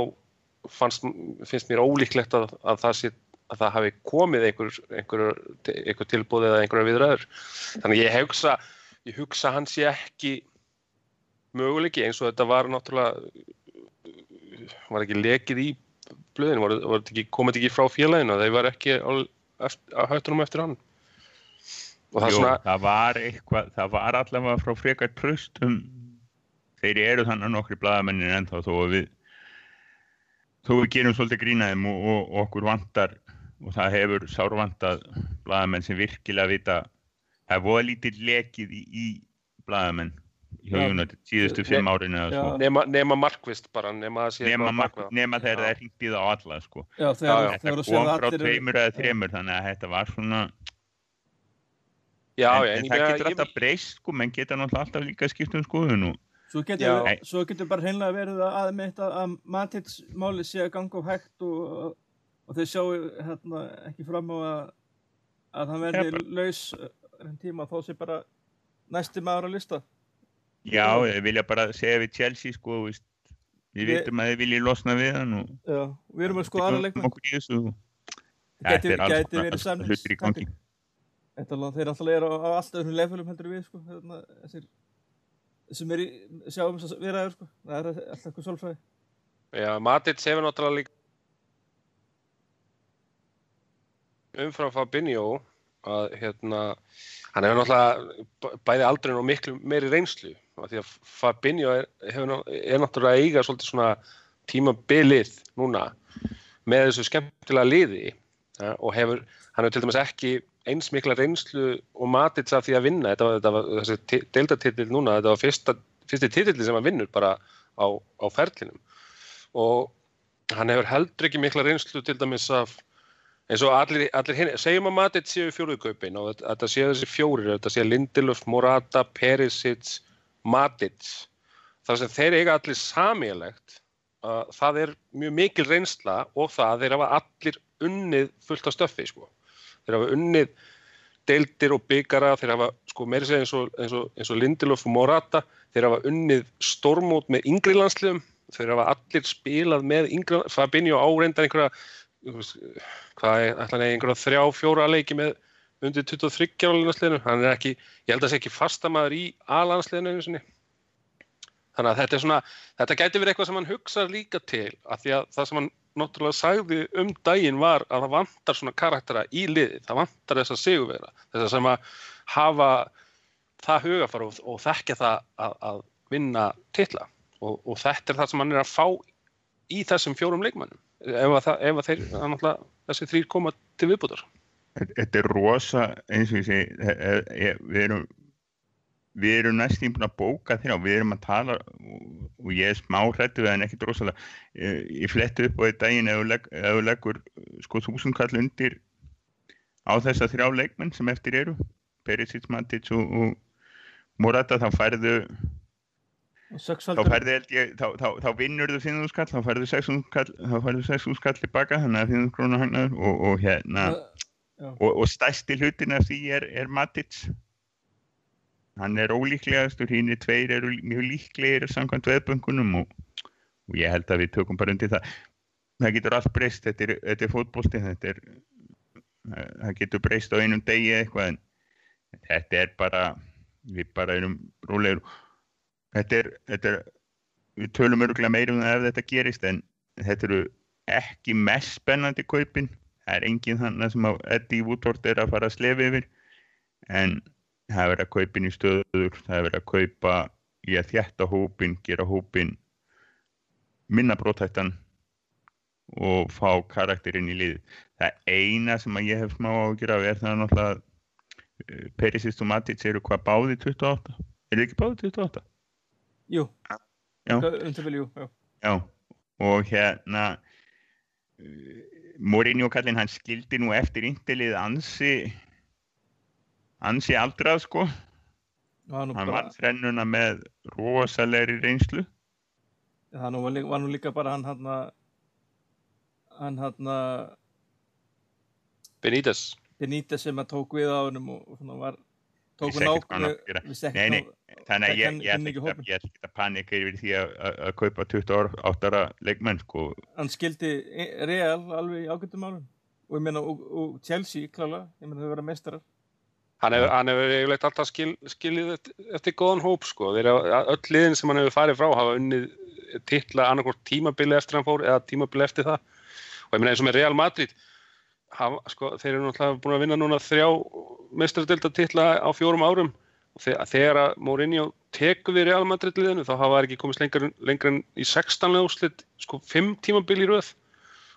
fannst, finnst mér ólíklegt að, að, það, sé, að það hafi komið einhver, einhver, einhver tilbúð eða einhverja viðræður. Þannig ég hugsa, ég hugsa að hann sé ekki möguleiki eins og þetta var náttúrulega var ekki lekið í blöðinu, komið ekki frá félaginu, þeir var ekki á, á höftunum eftir hann. Og það Jú, svona, það var eitthvað, það var allavega frá frekar tröstum, þeir eru þannig nokkri blaðamennir ennþá þó að við, þó við gerum svolítið grínaðum og, og, og okkur vantar og það hefur sárvantað blaðamenn sem virkilega vita, það er voða lítið lekið í, í blaðamenn hjá Já. United síðustu fimm árin svo. nema, nema markvist bara, nema Nema, mark- nema þegar Já. það er hringt í það á alla sko. Já, þegar, já. þegar Þetta kom frá tveimur eða þreimur þannig að þetta var svona Já, en, já, en en það ég getur alltaf breyst sko, menn geta náttúrulega alltaf líka skipt um skoðun og Svo getur, svo getur bara hreinlega verið að, að, mitt að, að Matits máli sé að ganga of hægt og, og þeir sjáu hérna, ekki fram á að, að hann verði laus en tíma þó sé bara næsti maður á lista. já, þeir vilja bara segja við Chelsea sko, þú veist, við Við- vitum að þeir vilja losna við hann og Já, við erum að skoða aðra Gæti, Þetta gæti konar verið alls alveg- þeir alltaf eru á, alltaf öðrum levelum heldur við sko, hérna, þessir sem er í, sjáum þess að vera sko, það er alltaf eitthvað svolfræði. já, Matits hefur náttúrulega líka umfram Fabinho að hérna hann hefur náttúrulega bæði aldrin og miklu meiri reynslu. Af því að Fabinho er, hefur, er náttúrulega að eiga svolítið svona tímabilið núna með þessu skemmtilega liði uh, og hefur, hann hefur til dæmis ekki eins mikla reynslu og matits af því að vinna, þetta var, þetta var þessi deildatitill núna, þetta var fyrsta, fyrsti titilli sem hann vinnur bara á, á ferlinum. Og hann hefur heldur ekki mikla reynslu til dæmis af eins og allir, allir hinn, segjum að matits séu fjóruðkaupin og þetta, þetta séu þessi fjórir, þetta séu Lindelöf, Morata, Perisic, Matits, þar sem þeir eiga allir samílegt það er mjög mikil reynsla og það þeir hafa allir unnið fullt af stöffi sko. Þeir hafa unnið deildir og byggara, þeir hafa sko meiri segja eins og, og, og Lindelof og Morata, þeir hafa unnið stormót með yngri landsliðum þeir hafa allir spilað með yngri Fabinho áreindar einhverja hvað er ætlaði einhverja þrjá, fjóra leiki með undir 23 ára landsliðinu, hann er ekki ég held að það sé ekki fastamæður í A-landsliðinu einu sinni. Þannig að þetta er svona, þetta gæti verið eitthvað sem hann hugsa líka til að því að það sem hann náttúrulega sagði um daginn var að það vantar svona karaktera í liði, það vantar þess að sigurvera, þess að sem að hafa það hugafar og, og þekkja það að, að vinna tilla og, og þetta er það sem hann er að fá í þessum fjórum leikmannum ef að, ef að þeir, þessi þrýr koma til viðbútar. Þetta er rosa, eins og ég segi, við erum við erum næstum búin að bóka þér og við erum að tala og ég er smá hrættu en ekki drosalega ég flettu upp á því daginn ef þú leggur sko þúsundkall undir á þessa þrjá leikmenn sem eftir eru Perisic, Matic og, og Morata þá færðu þá færðu ég, þá, þá, þá vinnur þú skall, þá færðu 600 skall tilbaka þannig að finnum krónu hagnaður og, og hérna uh, og, og stæsti hlutin af því er, er Matic hann er ólíklegastur, hinn er tveir eru mjög líklegir samkvæmt veðböngunum og, og ég held að við tökum bara undir það. Það getur allt breyst, þetta er, þetta er fótbólti þetta er það getur breyst á einum degi eitthvað en þetta er bara við bara erum rólegur þetta er, þetta er við tölum öruglega meirum það ef þetta gerist en þetta eru ekki mest spennandi kaupin. Það er enginn þannig sem Eddie Woodward er að fara að slefi yfir en það er verið að kaupa inn í stöður það er verið að kaupa í að þjætta hópin, gera hópin minna brótættan og fá karakterinn í lið það eina sem að ég hef smá á að gera er það náttúrulega eh, Perisic og Matic eru hvað báði 28 er það ekki báði 28? Jú, já. Undurvel, jú, já. já og hérna eh, Mourinho kallinn hann skildi nú eftir íntilið ansi ansi aldrað sko. Hann bara... var þrennuna með rosalegri reynslu. Það var, var nú líka bara hann hann hann hann Benítez. Benítez sem að tók við á hennum og svona var tók við nákvæmlega nei, nei, þannig að ég, ég, ég, ég er ekki að panika yfir því að, kaupa 28 ára leikmenn sko. Hann skildi real alveg í ágættum álum og ég meina og, og Chelsea klála, ég meina þau vera mestarar Hann hefur, hann hefur eiginlegt alltaf skil, skilið eftir góðan hóp sko. Þeir, öll liðin sem hann hefur farið frá hafa unnið titla annarkort tímabili eftir hann fór eða tímabili eftir það. Og ég meina eins og með Real Madrid, hafa, sko, þeir eru náttúrulega búin að vinna núna þrjá mestradölda titla á fjórum árum. Þegar að Mourinho tekur við Real Madrid liðinu þá hafa það ekki komist lengur, lengur en í 16 úrslit, sko 5 tímabili í rauð.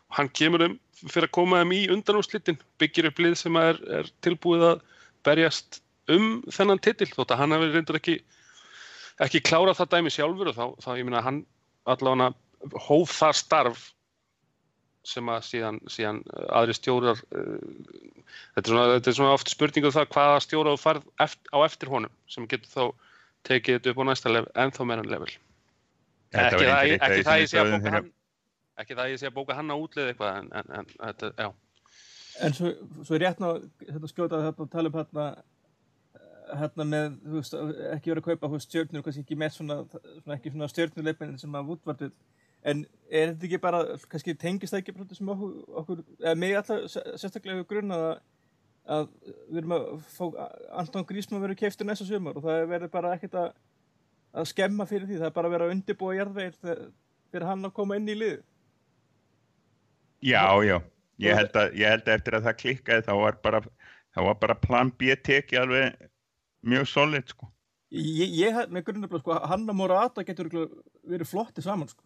Og hann kemur um fyrir að koma um í undan úrslitin, byggir upp lið sem er, er tilbúið að berjast um þennan titill þótt að hann hefur reyndur ekki ekki klárað það dæmi sjálfur og þá, þá ég minna hann allavega hóf það starf sem að síðan, síðan uh, aðri stjórar uh, þetta, er svona, þetta er svona oft spurningu um það hvaða stjóra þú farð eftir, á eftir honum sem getur þá tekið þetta upp á næsta level en þá meðan level ekki það, ekki það ég sé að bóka hann ekki það ég sé að bóka hann á útlið eitthvað en, en, en þetta, já En svo, svo er rétt ná hérna, skjótað hérna, að tala um hérna, hérna með, þú veist, ekki verið að kaupa veist, stjórnur, kannski ekki með svona, svona ekki svona stjórnuleipin sem að vútvartu en er þetta ekki bara, kannski tengist það ekki bara sem okkur, okkur eða mig alltaf sérstaklega grunn að að við erum að fá Anton Grísman verið keiftur næsta sömur og það verður bara ekkert að, að skemma fyrir því, það er bara að vera að undirbúa jarðvegir fyrir hann að koma inn í lið. Já, já Ég held, að, ég held að eftir að það klikkaði þá var bara, þá var bara plan B teki alveg mjög solid sko. Ég, ég hef með grunnabla sko, hann og Morata getur verið flotti saman sko.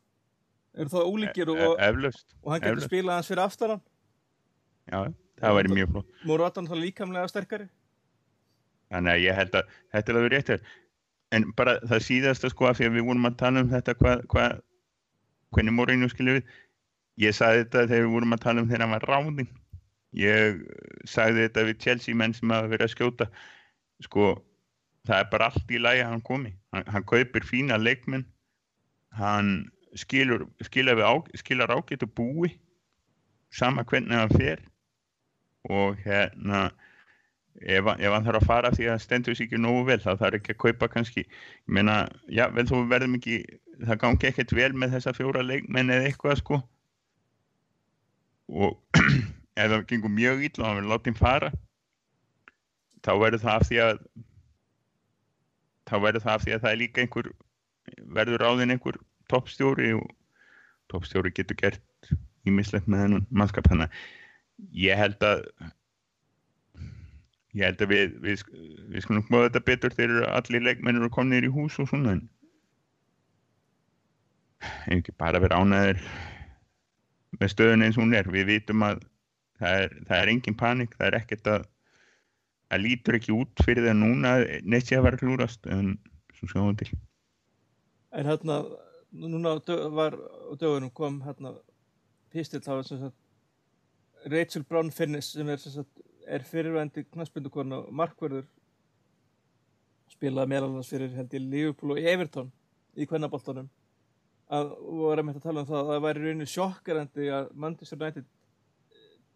Er það ólíkir og, e, eflust, og hann getur spilað hans fyrir aftaran? Já, það væri mjög flott. Morata náttúrulega líkamlega sterkari. Þannig að ég held að þetta er alveg rétt hér. En bara það síðasta sko að því að við vorum að tala um þetta hvað, hvað, hvernig Mourinho skilur við. Ég sagði þetta þegar við vorum að tala um þegar hann var ráðinn. Ég sagði þetta við Chelsea menn sem hafa verið að skjóta. Sko það er bara allt í lagi að hann komi. Hann, hann kaupir fína leikmenn. Hann skilur, skilur, á, skilur ágætt og búi sama hvernig hann fer og hérna ef, ef hann þarf að fara því að stendur sér ekki nógu vel þá þarf ekki að kaupa kannski ég meina, já, vel þú verðum ekki það gangi ekkert vel með þessa fjóra leikmenn eða eitthvað sko og ef það gengur mjög ítla og hann vil láta hinn fara þá verður það af því að þá verður það af því að það er líka einhver verður ráðin einhver toppstjóri og toppstjóri getur gert ímislegt með þennan mannskap. Þannig að ég held að ég held að við við, við skulum koma þetta betur þegar allir leikmennir eru komnir í hús og svona en ekki bara vera ánæður með stöðun eins og hún er. Við vitum að það er, það er engin panik, það er ekkert að það lítur ekki út fyrir það núna neitt sé að vera klúrast en svo sjáum við til. En hérna, núna var á dögunum kom hérna pistill á þess að Rachel Brown Finnis sem er, er fyrirvændi knaspindukona og markverður spilaði meðal annars fyrir held ég Liverpool og Everton í kvennaboltanum að voru að með að tala um það að það væri rauninu sjokkarandi að Manchester United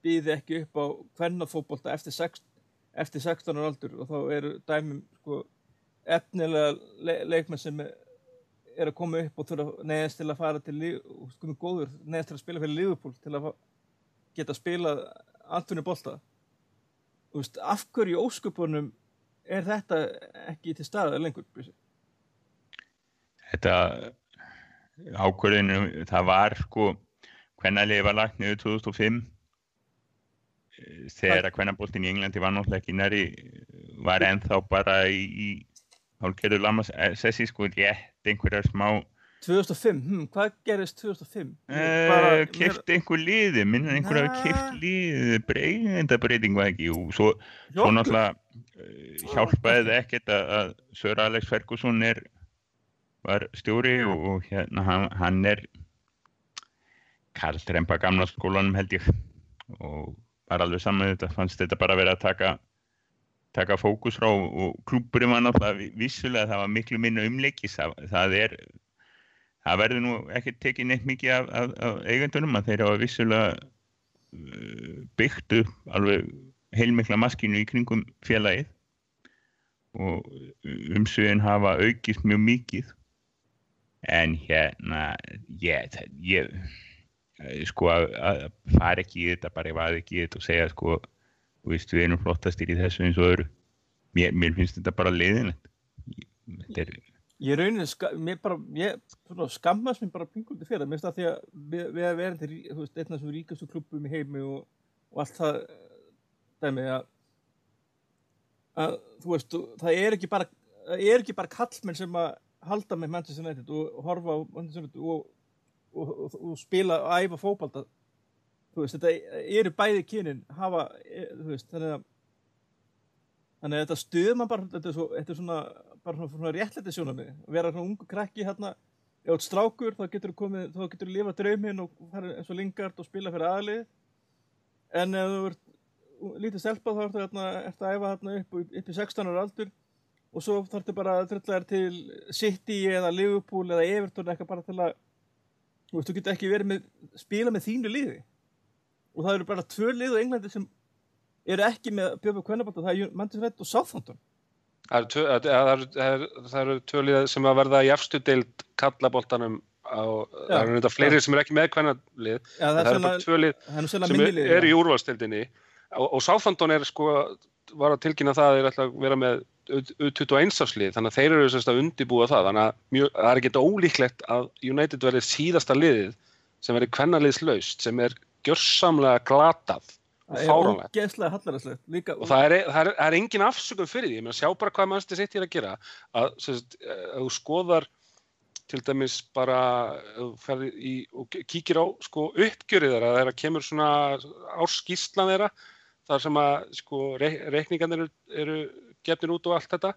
býði ekki upp á kvennafóbolta eftir, eftir 16 ára aldur og þá eru dæmum sko, efnilega le leikmenn sem er að koma upp og þurfa neðast til að fara til sko, góður, neðast til að spila fyrir Liverpool til að geta spila Antoni Bolta veist, af hverju ósköpunum er þetta ekki til staða lengur? Þetta ákvörðinu það var sko hvernalið var lagt niður 2005 þegar að hvernabóltin í Englandi var náttúrulega ekki næri var ennþá bara í, í hálfgerður Lamas Sessi sko rétt einhverja smá 2005, hm, hvað gerist 2005? Uh, kæfti einhver liði minna einhverja ah. kæft liði breyðinda breyting var ekki og svo, svo náttúrulega uh, hjálpaði ekkert að, að Sör Alex Ferguson er var stjóri og, og hérna hann, hann er Karl Trempa gamla skólanum held ég og var alveg saman þetta fannst þetta bara verið að taka taka fókus frá og klúpurinn var náttúrulega vissulega það var miklu minna umleikis það, það er það verður nú ekki tekið neitt mikið af, af, af eigandunum að þeir hafa vissulega uh, byggt upp alveg heilmikla maskinu í kringum félagið og umsögin hafa aukist mjög mikið en hérna ég, ég sko að, fara ekki í þetta bara ég vaði ekki í þetta og segja sko veist, við erum flottastir í þessu eins og öðru. Mér, mér finnst þetta bara leiðinlegt. Þetta er Ég raunir, ska, mér bara, ég svona, skammast mér bara pingulti fyrir það, mér finnst það því að við, við erum verið til, einna sem ríkastu klubum í heimi og, og allt það dæmi að, að þú veist, það er ekki bara það er ekki bara kallmenn sem að halda með Manchester United og, og horfa á Manchester United og, og spila og æfa fókbalta þú veist, þetta eru bæði kynin hafa, e, þú veist, þannig að þannig að þetta stuð mann bara, þetta er, svo, þetta er svona bara svona, svona réttlætti sjónami, vera svona ungu krakki hérna, ert strákur þá getur þú komið, þá getur þú lifa drauminn og fara eins og lingard og spila fyrir aðlið en ef þú ert lítið stelpað þá hérna, ertu að æfa hérna upp, upp í 16 ára aldur og svo þarf bara að drölla þér til City eða Liverpool eða Everton eitthvað bara til að þú veist, þú getur ekki verið með spila með þínu liði. Og það eru bara tvö lið á Englandi sem eru ekki með Björnberg Kvennabóta það er Manchester United og Southampton. Það eru tvö lið sem að verða í efstu deild kallabóltanum það eru þetta fleiri sem er ekki með kvennalið það eru bara tvö lið sem eru í úrvalstildinni og, og Southampton er sko var að tilkynna það að þeir ætla að vera með 21 áslið, þannig að þeir eru sérst að undibúa það, þannig að mjög, það er ekki ólíklegt að United verður síðasta liðið sem verður kvennaliðslaust, sem er gjörsamlega glatað og fáránlegt og það er, það, er, það er engin afsökum fyrir því, ég meina sjá bara hvað mannstu sitt hér að gera að þú skoðar til dæmis bara í, og kíkir á sko, uppgjörið þeirra þegar kemur svona árskíslan þeirra þar sem að sko, reik, reikningarnir eru, eru gefnir út og allt þetta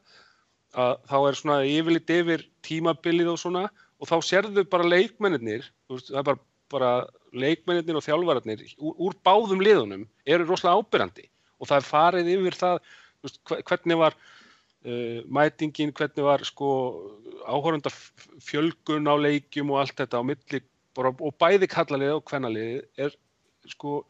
að þá er svona yfirleitt yfir tímabilið og svona og þá sérðu bara leikmennir það er bara, bara leikmennir og þjálfararnir úr, úr báðum liðunum eru rosalega ábyrrandi og það er farið yfir það veist, hvernig var uh, mætingin, hvernig var sko áhórundar fjölgun á leikjum og allt þetta á milli og bæði kallalið og hvernalið er sko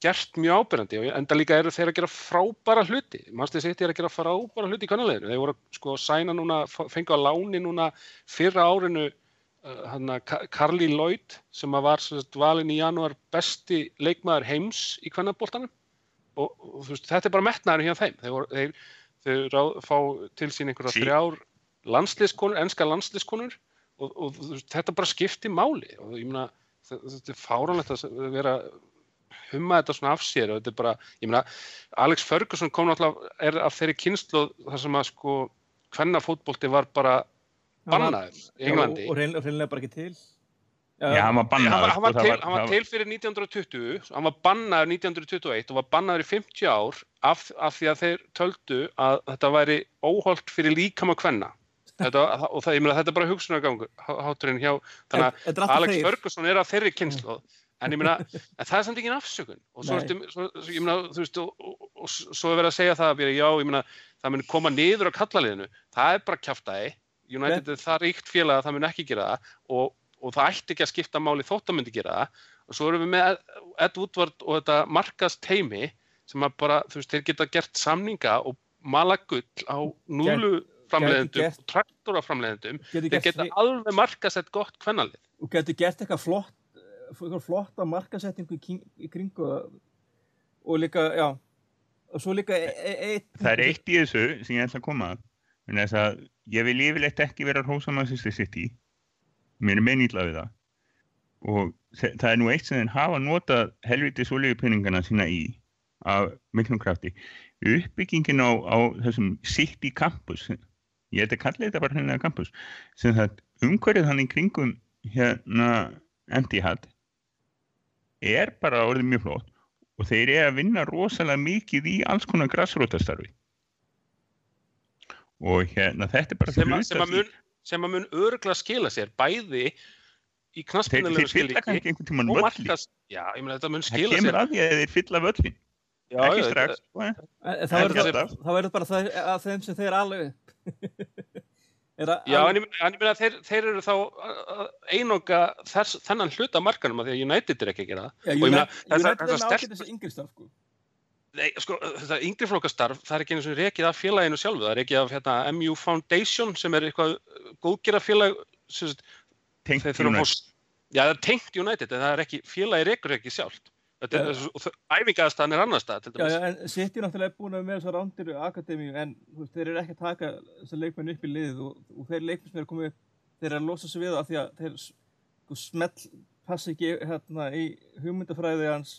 gert mjög ábyrgandi og enda líka eru þeir að gera frábæra hluti. Þess að þeir að gera frábæra hluti í kannaleginu þeir voru sko að sæna núna fengið á láni núna fyrra árinu uh, hana Carly Lloyd sem að var sagt, valin í janúar besti leikmaður heims í kvennabóltanum og, og veist, þetta er bara metnaður hjá þeim. Þeir, voru, þeir, þeir ráð, fá til sín einhverja sí. þrjár landsliðskonur, enska landsliðskonur og, og veist, þetta bara skipti máli. Og ég meina þetta er fáránlegt að vera humma þetta svona af sér og þetta er bara, ég meina, Alex Ferguson kom náttúrulega, er af þeirri kynslu þar sem að sko hvenna fótbólti var bara bannaður í Englandi. Og reynilega bara ekki til. Já, Já hann var bannaður. Hann var, sko, til, hann var til fyrir 1920, hann var bannaður 1921 og var bannaður í 50 ár af, af því að þeir töldu að þetta væri óholt fyrir líkam að hvenna. Þetta, og það, ég meina, þetta er bara hugsunargangur háturinn hjá, þannig að Alex Ferguson er af þeirri kynslu en ég meina, en það er samt ekki afsökun. Og svo, ertu, svo, svo ég meina, þú veist og, og, og svo er verið að segja það að já, ég meina, það mun koma niður á kallaliðinu það er bara kæftæði United er það ríkt félag að það mun ekki gera það. Og, og það ætti ekki að skipta máli þótt að myndi gera það. Og svo erum við með Ed Woodward og þetta markast teimi sem að bara, þú veist, þeir geta gert samninga og mala gull á núlu framleiðendum og traktoraframleiðendum þeir geta alveg markast eitt gott kvennalið. Og getur gert eitthvað flott flotta markasettingu í, í kringu og líka, já. Og svo líka e e eitt Það er eitt í þessu sem ég ætla að koma að. Ég vil yfirleitt ekki vera hósamannsistir sitt í mér er meinýtla við það. Og það er nú eitt sem þeir hafa notað helvitis olíupinningana sína í af miklum krafti. Uppbyggingin á, á þessum City Campus ég held að kalla þetta bara hennilega campus sem það umhverfið hann í kringum hérna Empty-Had er bara orðið mjög flott og þeir eru að vinna rosalega mikið í alls konar græsrótastarfi og hérna þetta er bara sem, a, sem, að mun, sem að mun örgla skila sér bæði í knaspinnulega skilíki og markast já, ég meina þetta mun skila sér. það kemur að því að þeir fylla völlin já, ekki strax það verður bara það að þeim sem þeir alveg Já, en ég, en ég meina þeir, þeir eru þá einoga þennan hluta markanum að því að United er ekki að gera það. Já, United, United er með ákveðið þessu yngri starf, sko. Nei, sko, þetta yngri flokkastarf, það er ekki eins og rekið af félaginu sjálfu, það er rekið af hérna, MU Foundation sem er eitthvað góðgera félag, tengt United. Já, það er tengt United, en það er ekki, félagi rekur ekki sjálft. Æfingaðastan er annar stað Já, já, en City náttúrulega er búin með þessar rándir akademíu en veist, þeir eru ekki að taka þessar leikmenn upp í lið og, og þeir leikmenn sem eru komið þeir eru að losa sig við það því að þeir sko, smelt passi ekki hérna í hugmyndafræði hans.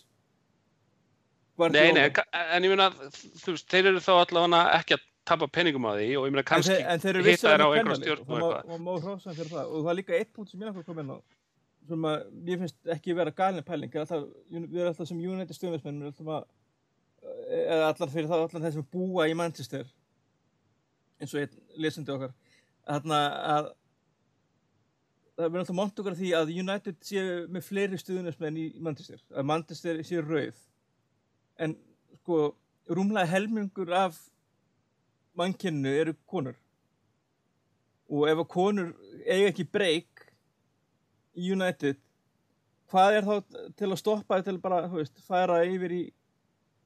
Nei, nei, en ég veist, þeir eru þá allavega ekki að tapa peningum á því og ég meina kannski hitta þær á einhverjum stjórn og eitthvað. og það. Er líka eitt punkt sem ég náttúrulega kom inn á sem að mér finnst ekki vera galin pæling. Alltaf, við erum alltaf sem United stjórnismenn eða allar fyrir það allar þeir sem búa í Manchester eins og einn lesandi okkar. Þarna að það verður alltaf mónt okkar því að United séu með fleiri stjórnismenn í Manchester að Manchester séu rauð. En sko rúmlega helmingur af mannkennu eru konur. Og ef að konur eiga ekki breyk United. Hvað er þá til að stoppa til bara, þú veist, færa yfir í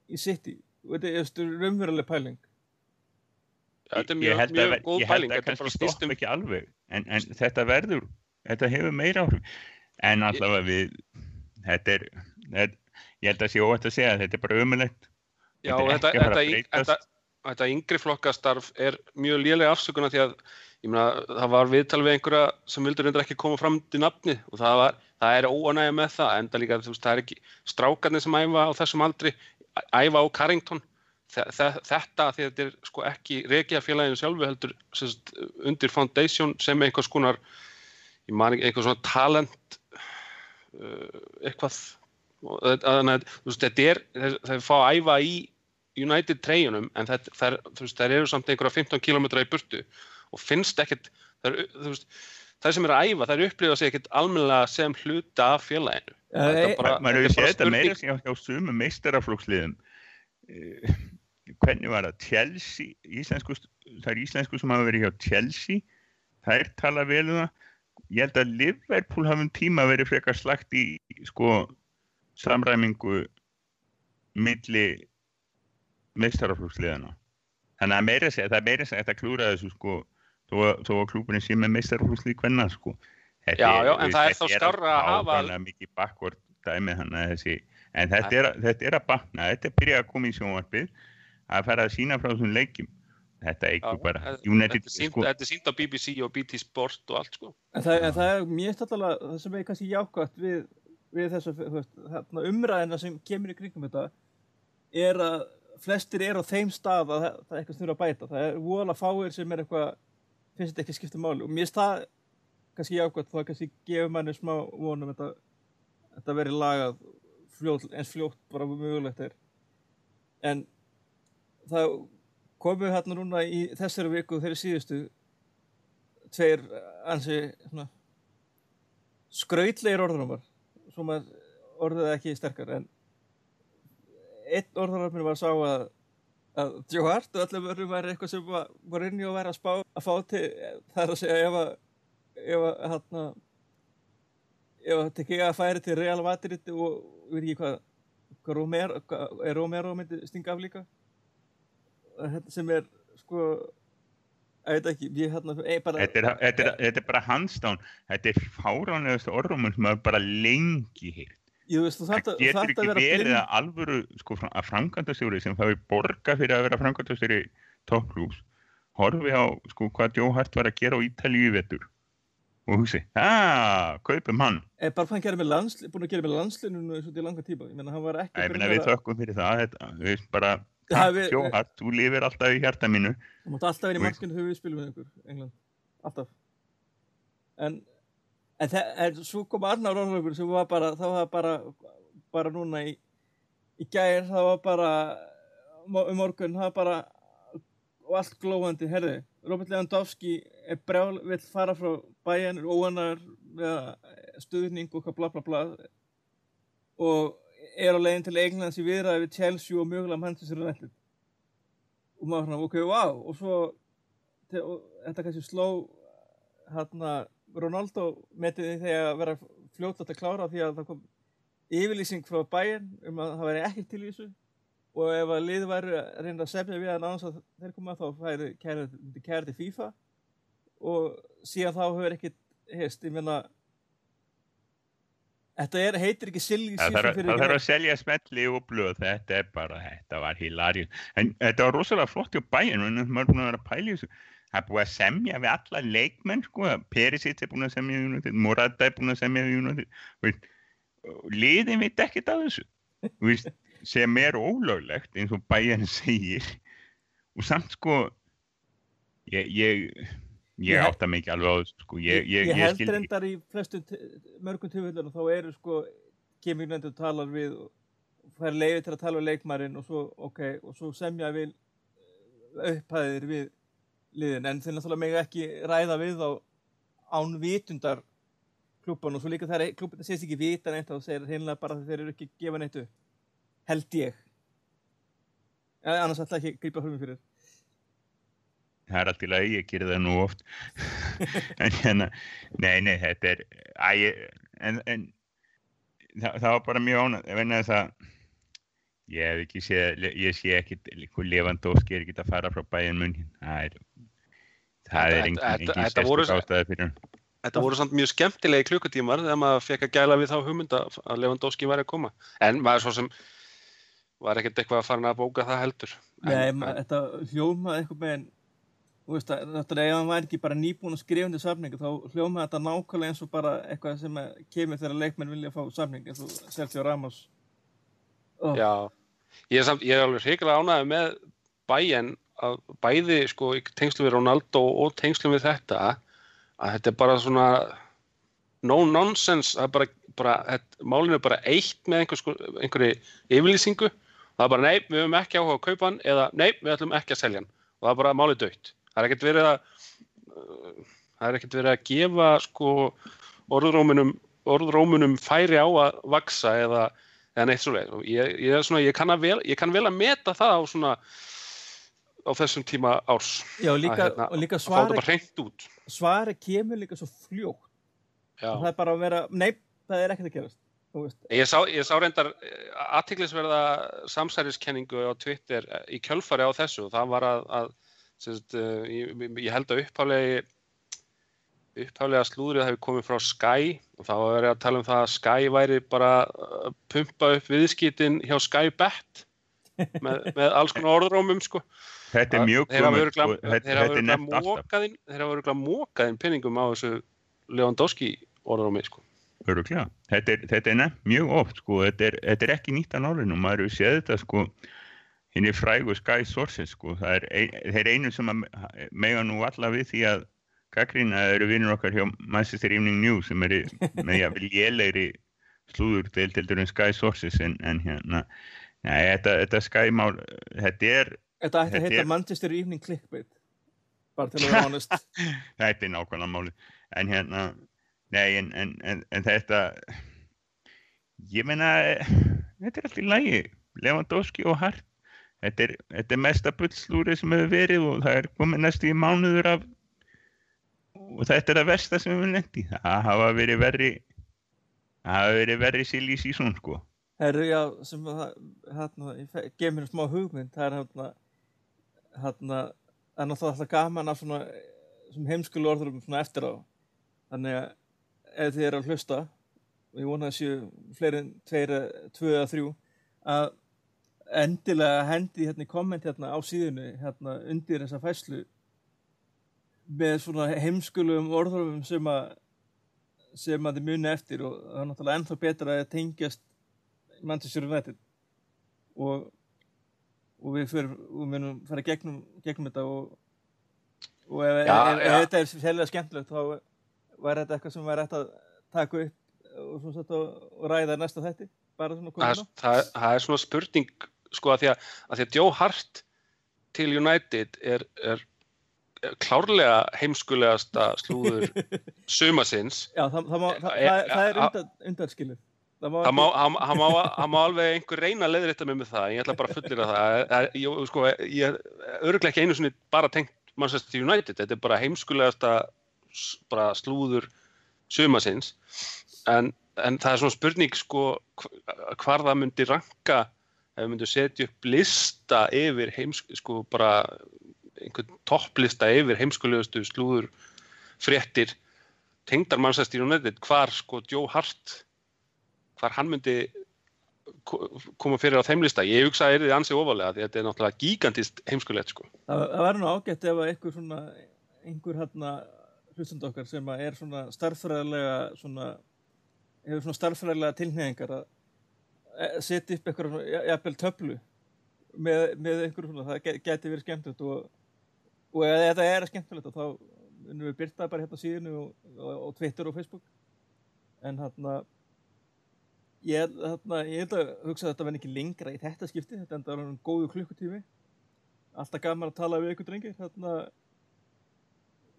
í City? Þetta er raunveruleg pæling? Þetta er mjög, mjög að, góð pæling ég held að kannski stoppa ekki alveg. En, en þetta verður, þetta hefur meira áhrif. En allavega við þetta er, þetta, ég held að sé óvægt að segja þetta er bara ömulegt Já, þetta, þetta, þetta yngri flokkastarf er mjög lélega afsökunar því að meina, það var viðtal við einhverja sem vildur reynda ekki koma fram til nafni og það, var, það er óanægja með það enda líka, þú veist, það er ekki strákarnir sem æfa á þessum aldri, æfa á Carrington þetta, því þetta er sko ekki reykja félaginu sjálfu heldur sérst, undir foundation sem einhvers konar man einhvers svona talent uh, eitthvað. Þetta- þannig að þetta er, þeir, þeir fá að æfa í United treyjunum en þær, þú veist, þær eru samt einhverja 15 km í burtu og finnst ekkert þú veist, þær sem eru að æfa, þær upplifa sig ekkert almennilega sem hluta af félaginu. Þetta er bara- maður hefur þetta er bara séð þetta meira spurning- hjá, hjá sumu meistaraflóksliðum Eh, hvernig var það? Chelsea íslensku, það er íslensku sem hafa verið hjá Chelsea þær tala vel um það. Ég held að Liverpool hafum tíma verið frekar slagt í sko samræmingu milli meistaraflóksliðana þannig að meira segja, það er meira segja að klúra þessu sko þó, að- þó að klúburinn sé með meistaraflókslið hvenna sko. Þetta Já, já, en veist, það er þetta þá skárra að hafa- ákaflega mikið bakkvort dæmi hann að þessi en þetta er, þetta er að batna, þetta er byrjað að koma í sjónvarpið að fara að sína frá þessum leikjum. Þetta Já, bara þetta- United, Þetta er sýnt- sko, þetta er á BBC og BT Sport og allt sko. En það, en það er mjög stallega, það sem er kannski jákvæmt við, við þessu þú veist, þarna umræðina sem kemur í kringum þetta er að flestir eru á þeim stað að það, það er eitthvað snurra að bæta. Það er voðalega fáir sem er eitthvað, finnst þetta ekki skipta máli og mér finnst það kannski jákvæmt þá kannski gefur manni smá vonum þetta, þetta veri lagað fljótt, eins fljótt bara mögulegt er. En það komum við hérna núna í þessari viku þeirri síðustu tveir ansi svona, skrautlegir orðanumar svo maður orðið ekki sterkar en einn orðanumar var að sá að að Joe Hart og allir vörðum væri eitthvað sem var, var inn í að vera að spá að fá til, það er að segja ef að ef að hérna ef að tekja að færi til Real Madrid og við veit ekki hvað, hvað Romero, er Romero myndi stinga af líka? Þetta sem er sko ég veit ekki, ég hérna ei, bara, þetta, er, þetta, er, þetta er bara handstán þetta er fáránlegast orðrumum sem maður bara lengi heyrt ég veist þú það þarft að getur þarft ekki verið að alvöru sko, að framkvæmdastjóri sem fái borga fyrir að vera framkvæmdastjóri topplús horfi á sko, hvað Joe Hart var að gera á Ítalíu í vetur og hugsi, aaa, kaupum hann. Er bara hann gerði með landsli, búin að gera með landslinu eins og til langa tíma, ég meina hann var ekki ég meina við þökkum fyrir það þetta, við veist bara, Já, takk við- Joe Hart þú lifir alltaf í hjarta mínu. Þú mátt alltaf en, en svo kom annar orðlöfur sem var bara, það var bara bara núna í í gær, það var bara um morgun, það var bara og allt glóðandi, herði Robert Lewandowski er brjál vill fara frá bæjan, er óanar stuðning og hvað bla bla bla. Og er á leiðin til Englands í viðræði við Chelsea og mögulega Manchester United. Og maður svona, ok, wow og svo te- og þetta kannski sló hérna Ronaldo metið því þegar að vera fljótt að klára því að það kom yfirlýsing frá bæinn um að það væri ekki til í þessu. Og ef að lið væri að reyna að semja við hann annars að þeir koma þá færi kærið kæri til FIFA. Og síðan þá hefur ekkit heist, ég meina þetta er, heitir ekki silly það þarf að selja smetli og blöð. Þetta er bara, þetta var hilarið en þetta var rosalega flott bæinn en maður er búin að vera í þessu það er búið að semja við alla leikmenn sko, Perisic er búin að semja við United Morata er búin að semja við United. Liðin veit ekkert af þessu. Veist, sem er ólöglegt eins og bæinn segir. Og samt sko ég ég, ég átta ekki alveg á þessu sko. ég, ég, ég ég held reyndar í flestum mörgum tilfellunum þá eru sko kemur nefndur talar við og fær leiði til að tala við leikmærin og svo, ok, og svo semja við upphæðir við liðin, en þeir náttúrulega mega ekki ræða við þá án vitundar klubban og svo líka þegar klubban segist ekki vita neitt þá segir heimlega bara að þeir eru ekki gefa neitt upp held ég. En annars ætla ekki að grípa hugum fyrir. Það er allt í lagi, ég gerir það nú oft. En hérna nei, nei, þetta er æ, ég- en, en það, það var bara mjög ánægt vegna þess að ég hef ekki séð, ég sé ekki Lewandowski er ekki að fara frá bæinn mun það er það er Þetta- engin, þetta- þetta sérstök ástæði fyrir hann Þetta voru samt mjög skemmtilegi klukkutímar þegar maður fekk að gæla við þá hugmynd að að Lewandowski væri að koma. En maður svo sem var ekkert eitthvað að fara að bóka það heldur. En, Nei, en, þetta hljómaði einhvern veginn þú veist að náttúrulega ef hann væri ekki bara nýbúin að skrifa undir samningu þá hljómaði þetta nákvæmlega eins og bara eitthvað sem að kemur þegar leikmenn vilja fá samning eins og Sergio Ramos oh, já, ég er, samt, ég er alveg hrikilega ánægði með bæinn að bæði sko tengslum við Ronaldo og tengslum við þetta að þetta er bara svona no nonsense, bara bara, þetta- málinu er bara eitt með einhvers, einhverju yfirlýsingu. Það er bara nei, við höfum ekki áhuga að kaupa hann eða nei, við ætlum ekki að selja hann. Og það er bara málið dögt það er ekkert verið að uh, það er ekkert verið að gefa sko orðrómunum orðrómunum færi á að vaksa eða, eða neitt svo leið ég, ég, ég kann vel að meta það á svona á þessum tíma árs. Já, og líka, hérna, og líka svari, svari kemur líka svo fljótt. Og það er bara að vera, nei, það er ekkert að gerast Ég sá, ég sá reyndar aðtiklisverða samsæriskenningu á Twitter eh, í kjölfari á þessu. Og það var að, að sagt, ég, ég held að upphaflegi upphaflega slúðrið hefði komið frá Sky. Og þá var verið að tala um það að Sky væri bara að pumpa upp viðskiptin hjá Sky Bet með, með alls konar orðrómum sko. Þetta er mjög þetta, þeir hafa er örgulega mókaðinn pinningum á þessu Lewandowski orðrómi sko. öruglega. Þetta er, þetta er nefnt mjög oft, sko, þetta er, þetta er ekki nýtt að nálinu, maður hefur séð þetta, sko, hinn er frægu Sky Sources, sko, það er ein, þeir einu sem mega nú alla við því að gaggrina eru vinnur okkar hjá Manchester Evening News sem eru með jafnvel lélegri slúður deildeldur en Sky Sources en, en hérna, nei, þetta, þetta Sky mál, þetta er, þetta ætti að heita er- Manchester Evening Clickbait bara til að vera honest. Þetta er nákvæmlega máli en hérna nei en, en, en, en þetta ég meina eh, þetta er allt í lagi. Lewandowski og Hart þetta er, þetta er mesta bullslúri sem hefur verið og það er komið næstu í mánuður af og þetta er það versta sem við lendi það hafa verið verri það hafa verið verri silly season sko. Herru, já, sem að það, hérna, ég fe- gef mér smá hugmynd, það er hérna, hérna, það er náttúrulega alltaf gaman af svona, svona heimskulu orðurum svona eftir á. Þannig að ef þið eru að hlusta, og ég vona að séu fleiri en tveir, eða- tvö eða þrjú, að endilega hendi hérna í komment hérna á síðunni, hérna undir þessa fæslu með svona heimskulum orðurum sem að sem að þið muni eftir og það er náttúrulega ennþá betra að tengjast Manchester United og, og við fyrir, og munum fara gegnum, gegnum þetta og, og ef, Já, ef, ef, já. þetta er sérlega skemmtilegt þá var þetta eitthvað sem væri hægt að taka upp og, sett og, og ræða næsta þætti bara svona komið er- það, það er svona spurning sko að því að, að, því að Joe Hart til United er, er, er klárlega heimskulegasta slúður sumasins Já, það, það, má, það, Eh, það, það er eh, undan, undanskilið Það má hann, hann, má, hann má alveg einhver reyna að leiðrétta mig með það, ég ætla bara að fullira það. er, ég, sko, ég öruglega ekki einu sinni bara tengt Manchester United, þetta er bara heimskulegasta bara slúður sumasins, en, en það er svona spurning sko hv- hvar það myndi ranka ef við myndum setja upp lista yfir heims, sko bara einhvern topplista yfir heimskulegustu slúður fréttir tengdar Manchester United, hvar sko Joe Hart hvar hann myndi ko- koma fyrir á þeim lista. Ég hugsa að er ansið ofalega því að þetta er náttúrulega gigantist heimskulegt sko. Það, verður nú ágætt ef einhver svona, einhver hérna hlustund okkar sem er svona starffræðilega svona, hefur svona starffræðilega tilhneyingar að eh, setja upp eitthvað jafnvel töflu með, með einhver svona, það ge- geti verið skemmtilegt og, og ef þetta er skemmtilegt þá munum við byrta bara hérna á síðinu og, og, og Twitter og Facebook en hérna ég, held- ég held að hugsa að þetta verði ekki lengra í þetta skipti, þetta enda er góðu klukkutími. Alltaf gaman að tala við ykkur drengir hérna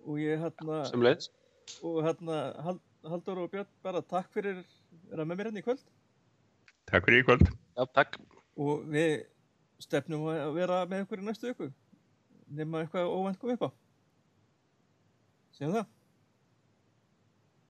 og ég hérna sem leiðs. og hérna Hal- Halldór og Björn bara takk fyrir að vera með mér hérna í kvöld. Takk fyrir í kvöld. Já, takk. og við stefnum að vera með ykkur í næstu ykkur nema eitthvað óvænt kom upp á. Séum það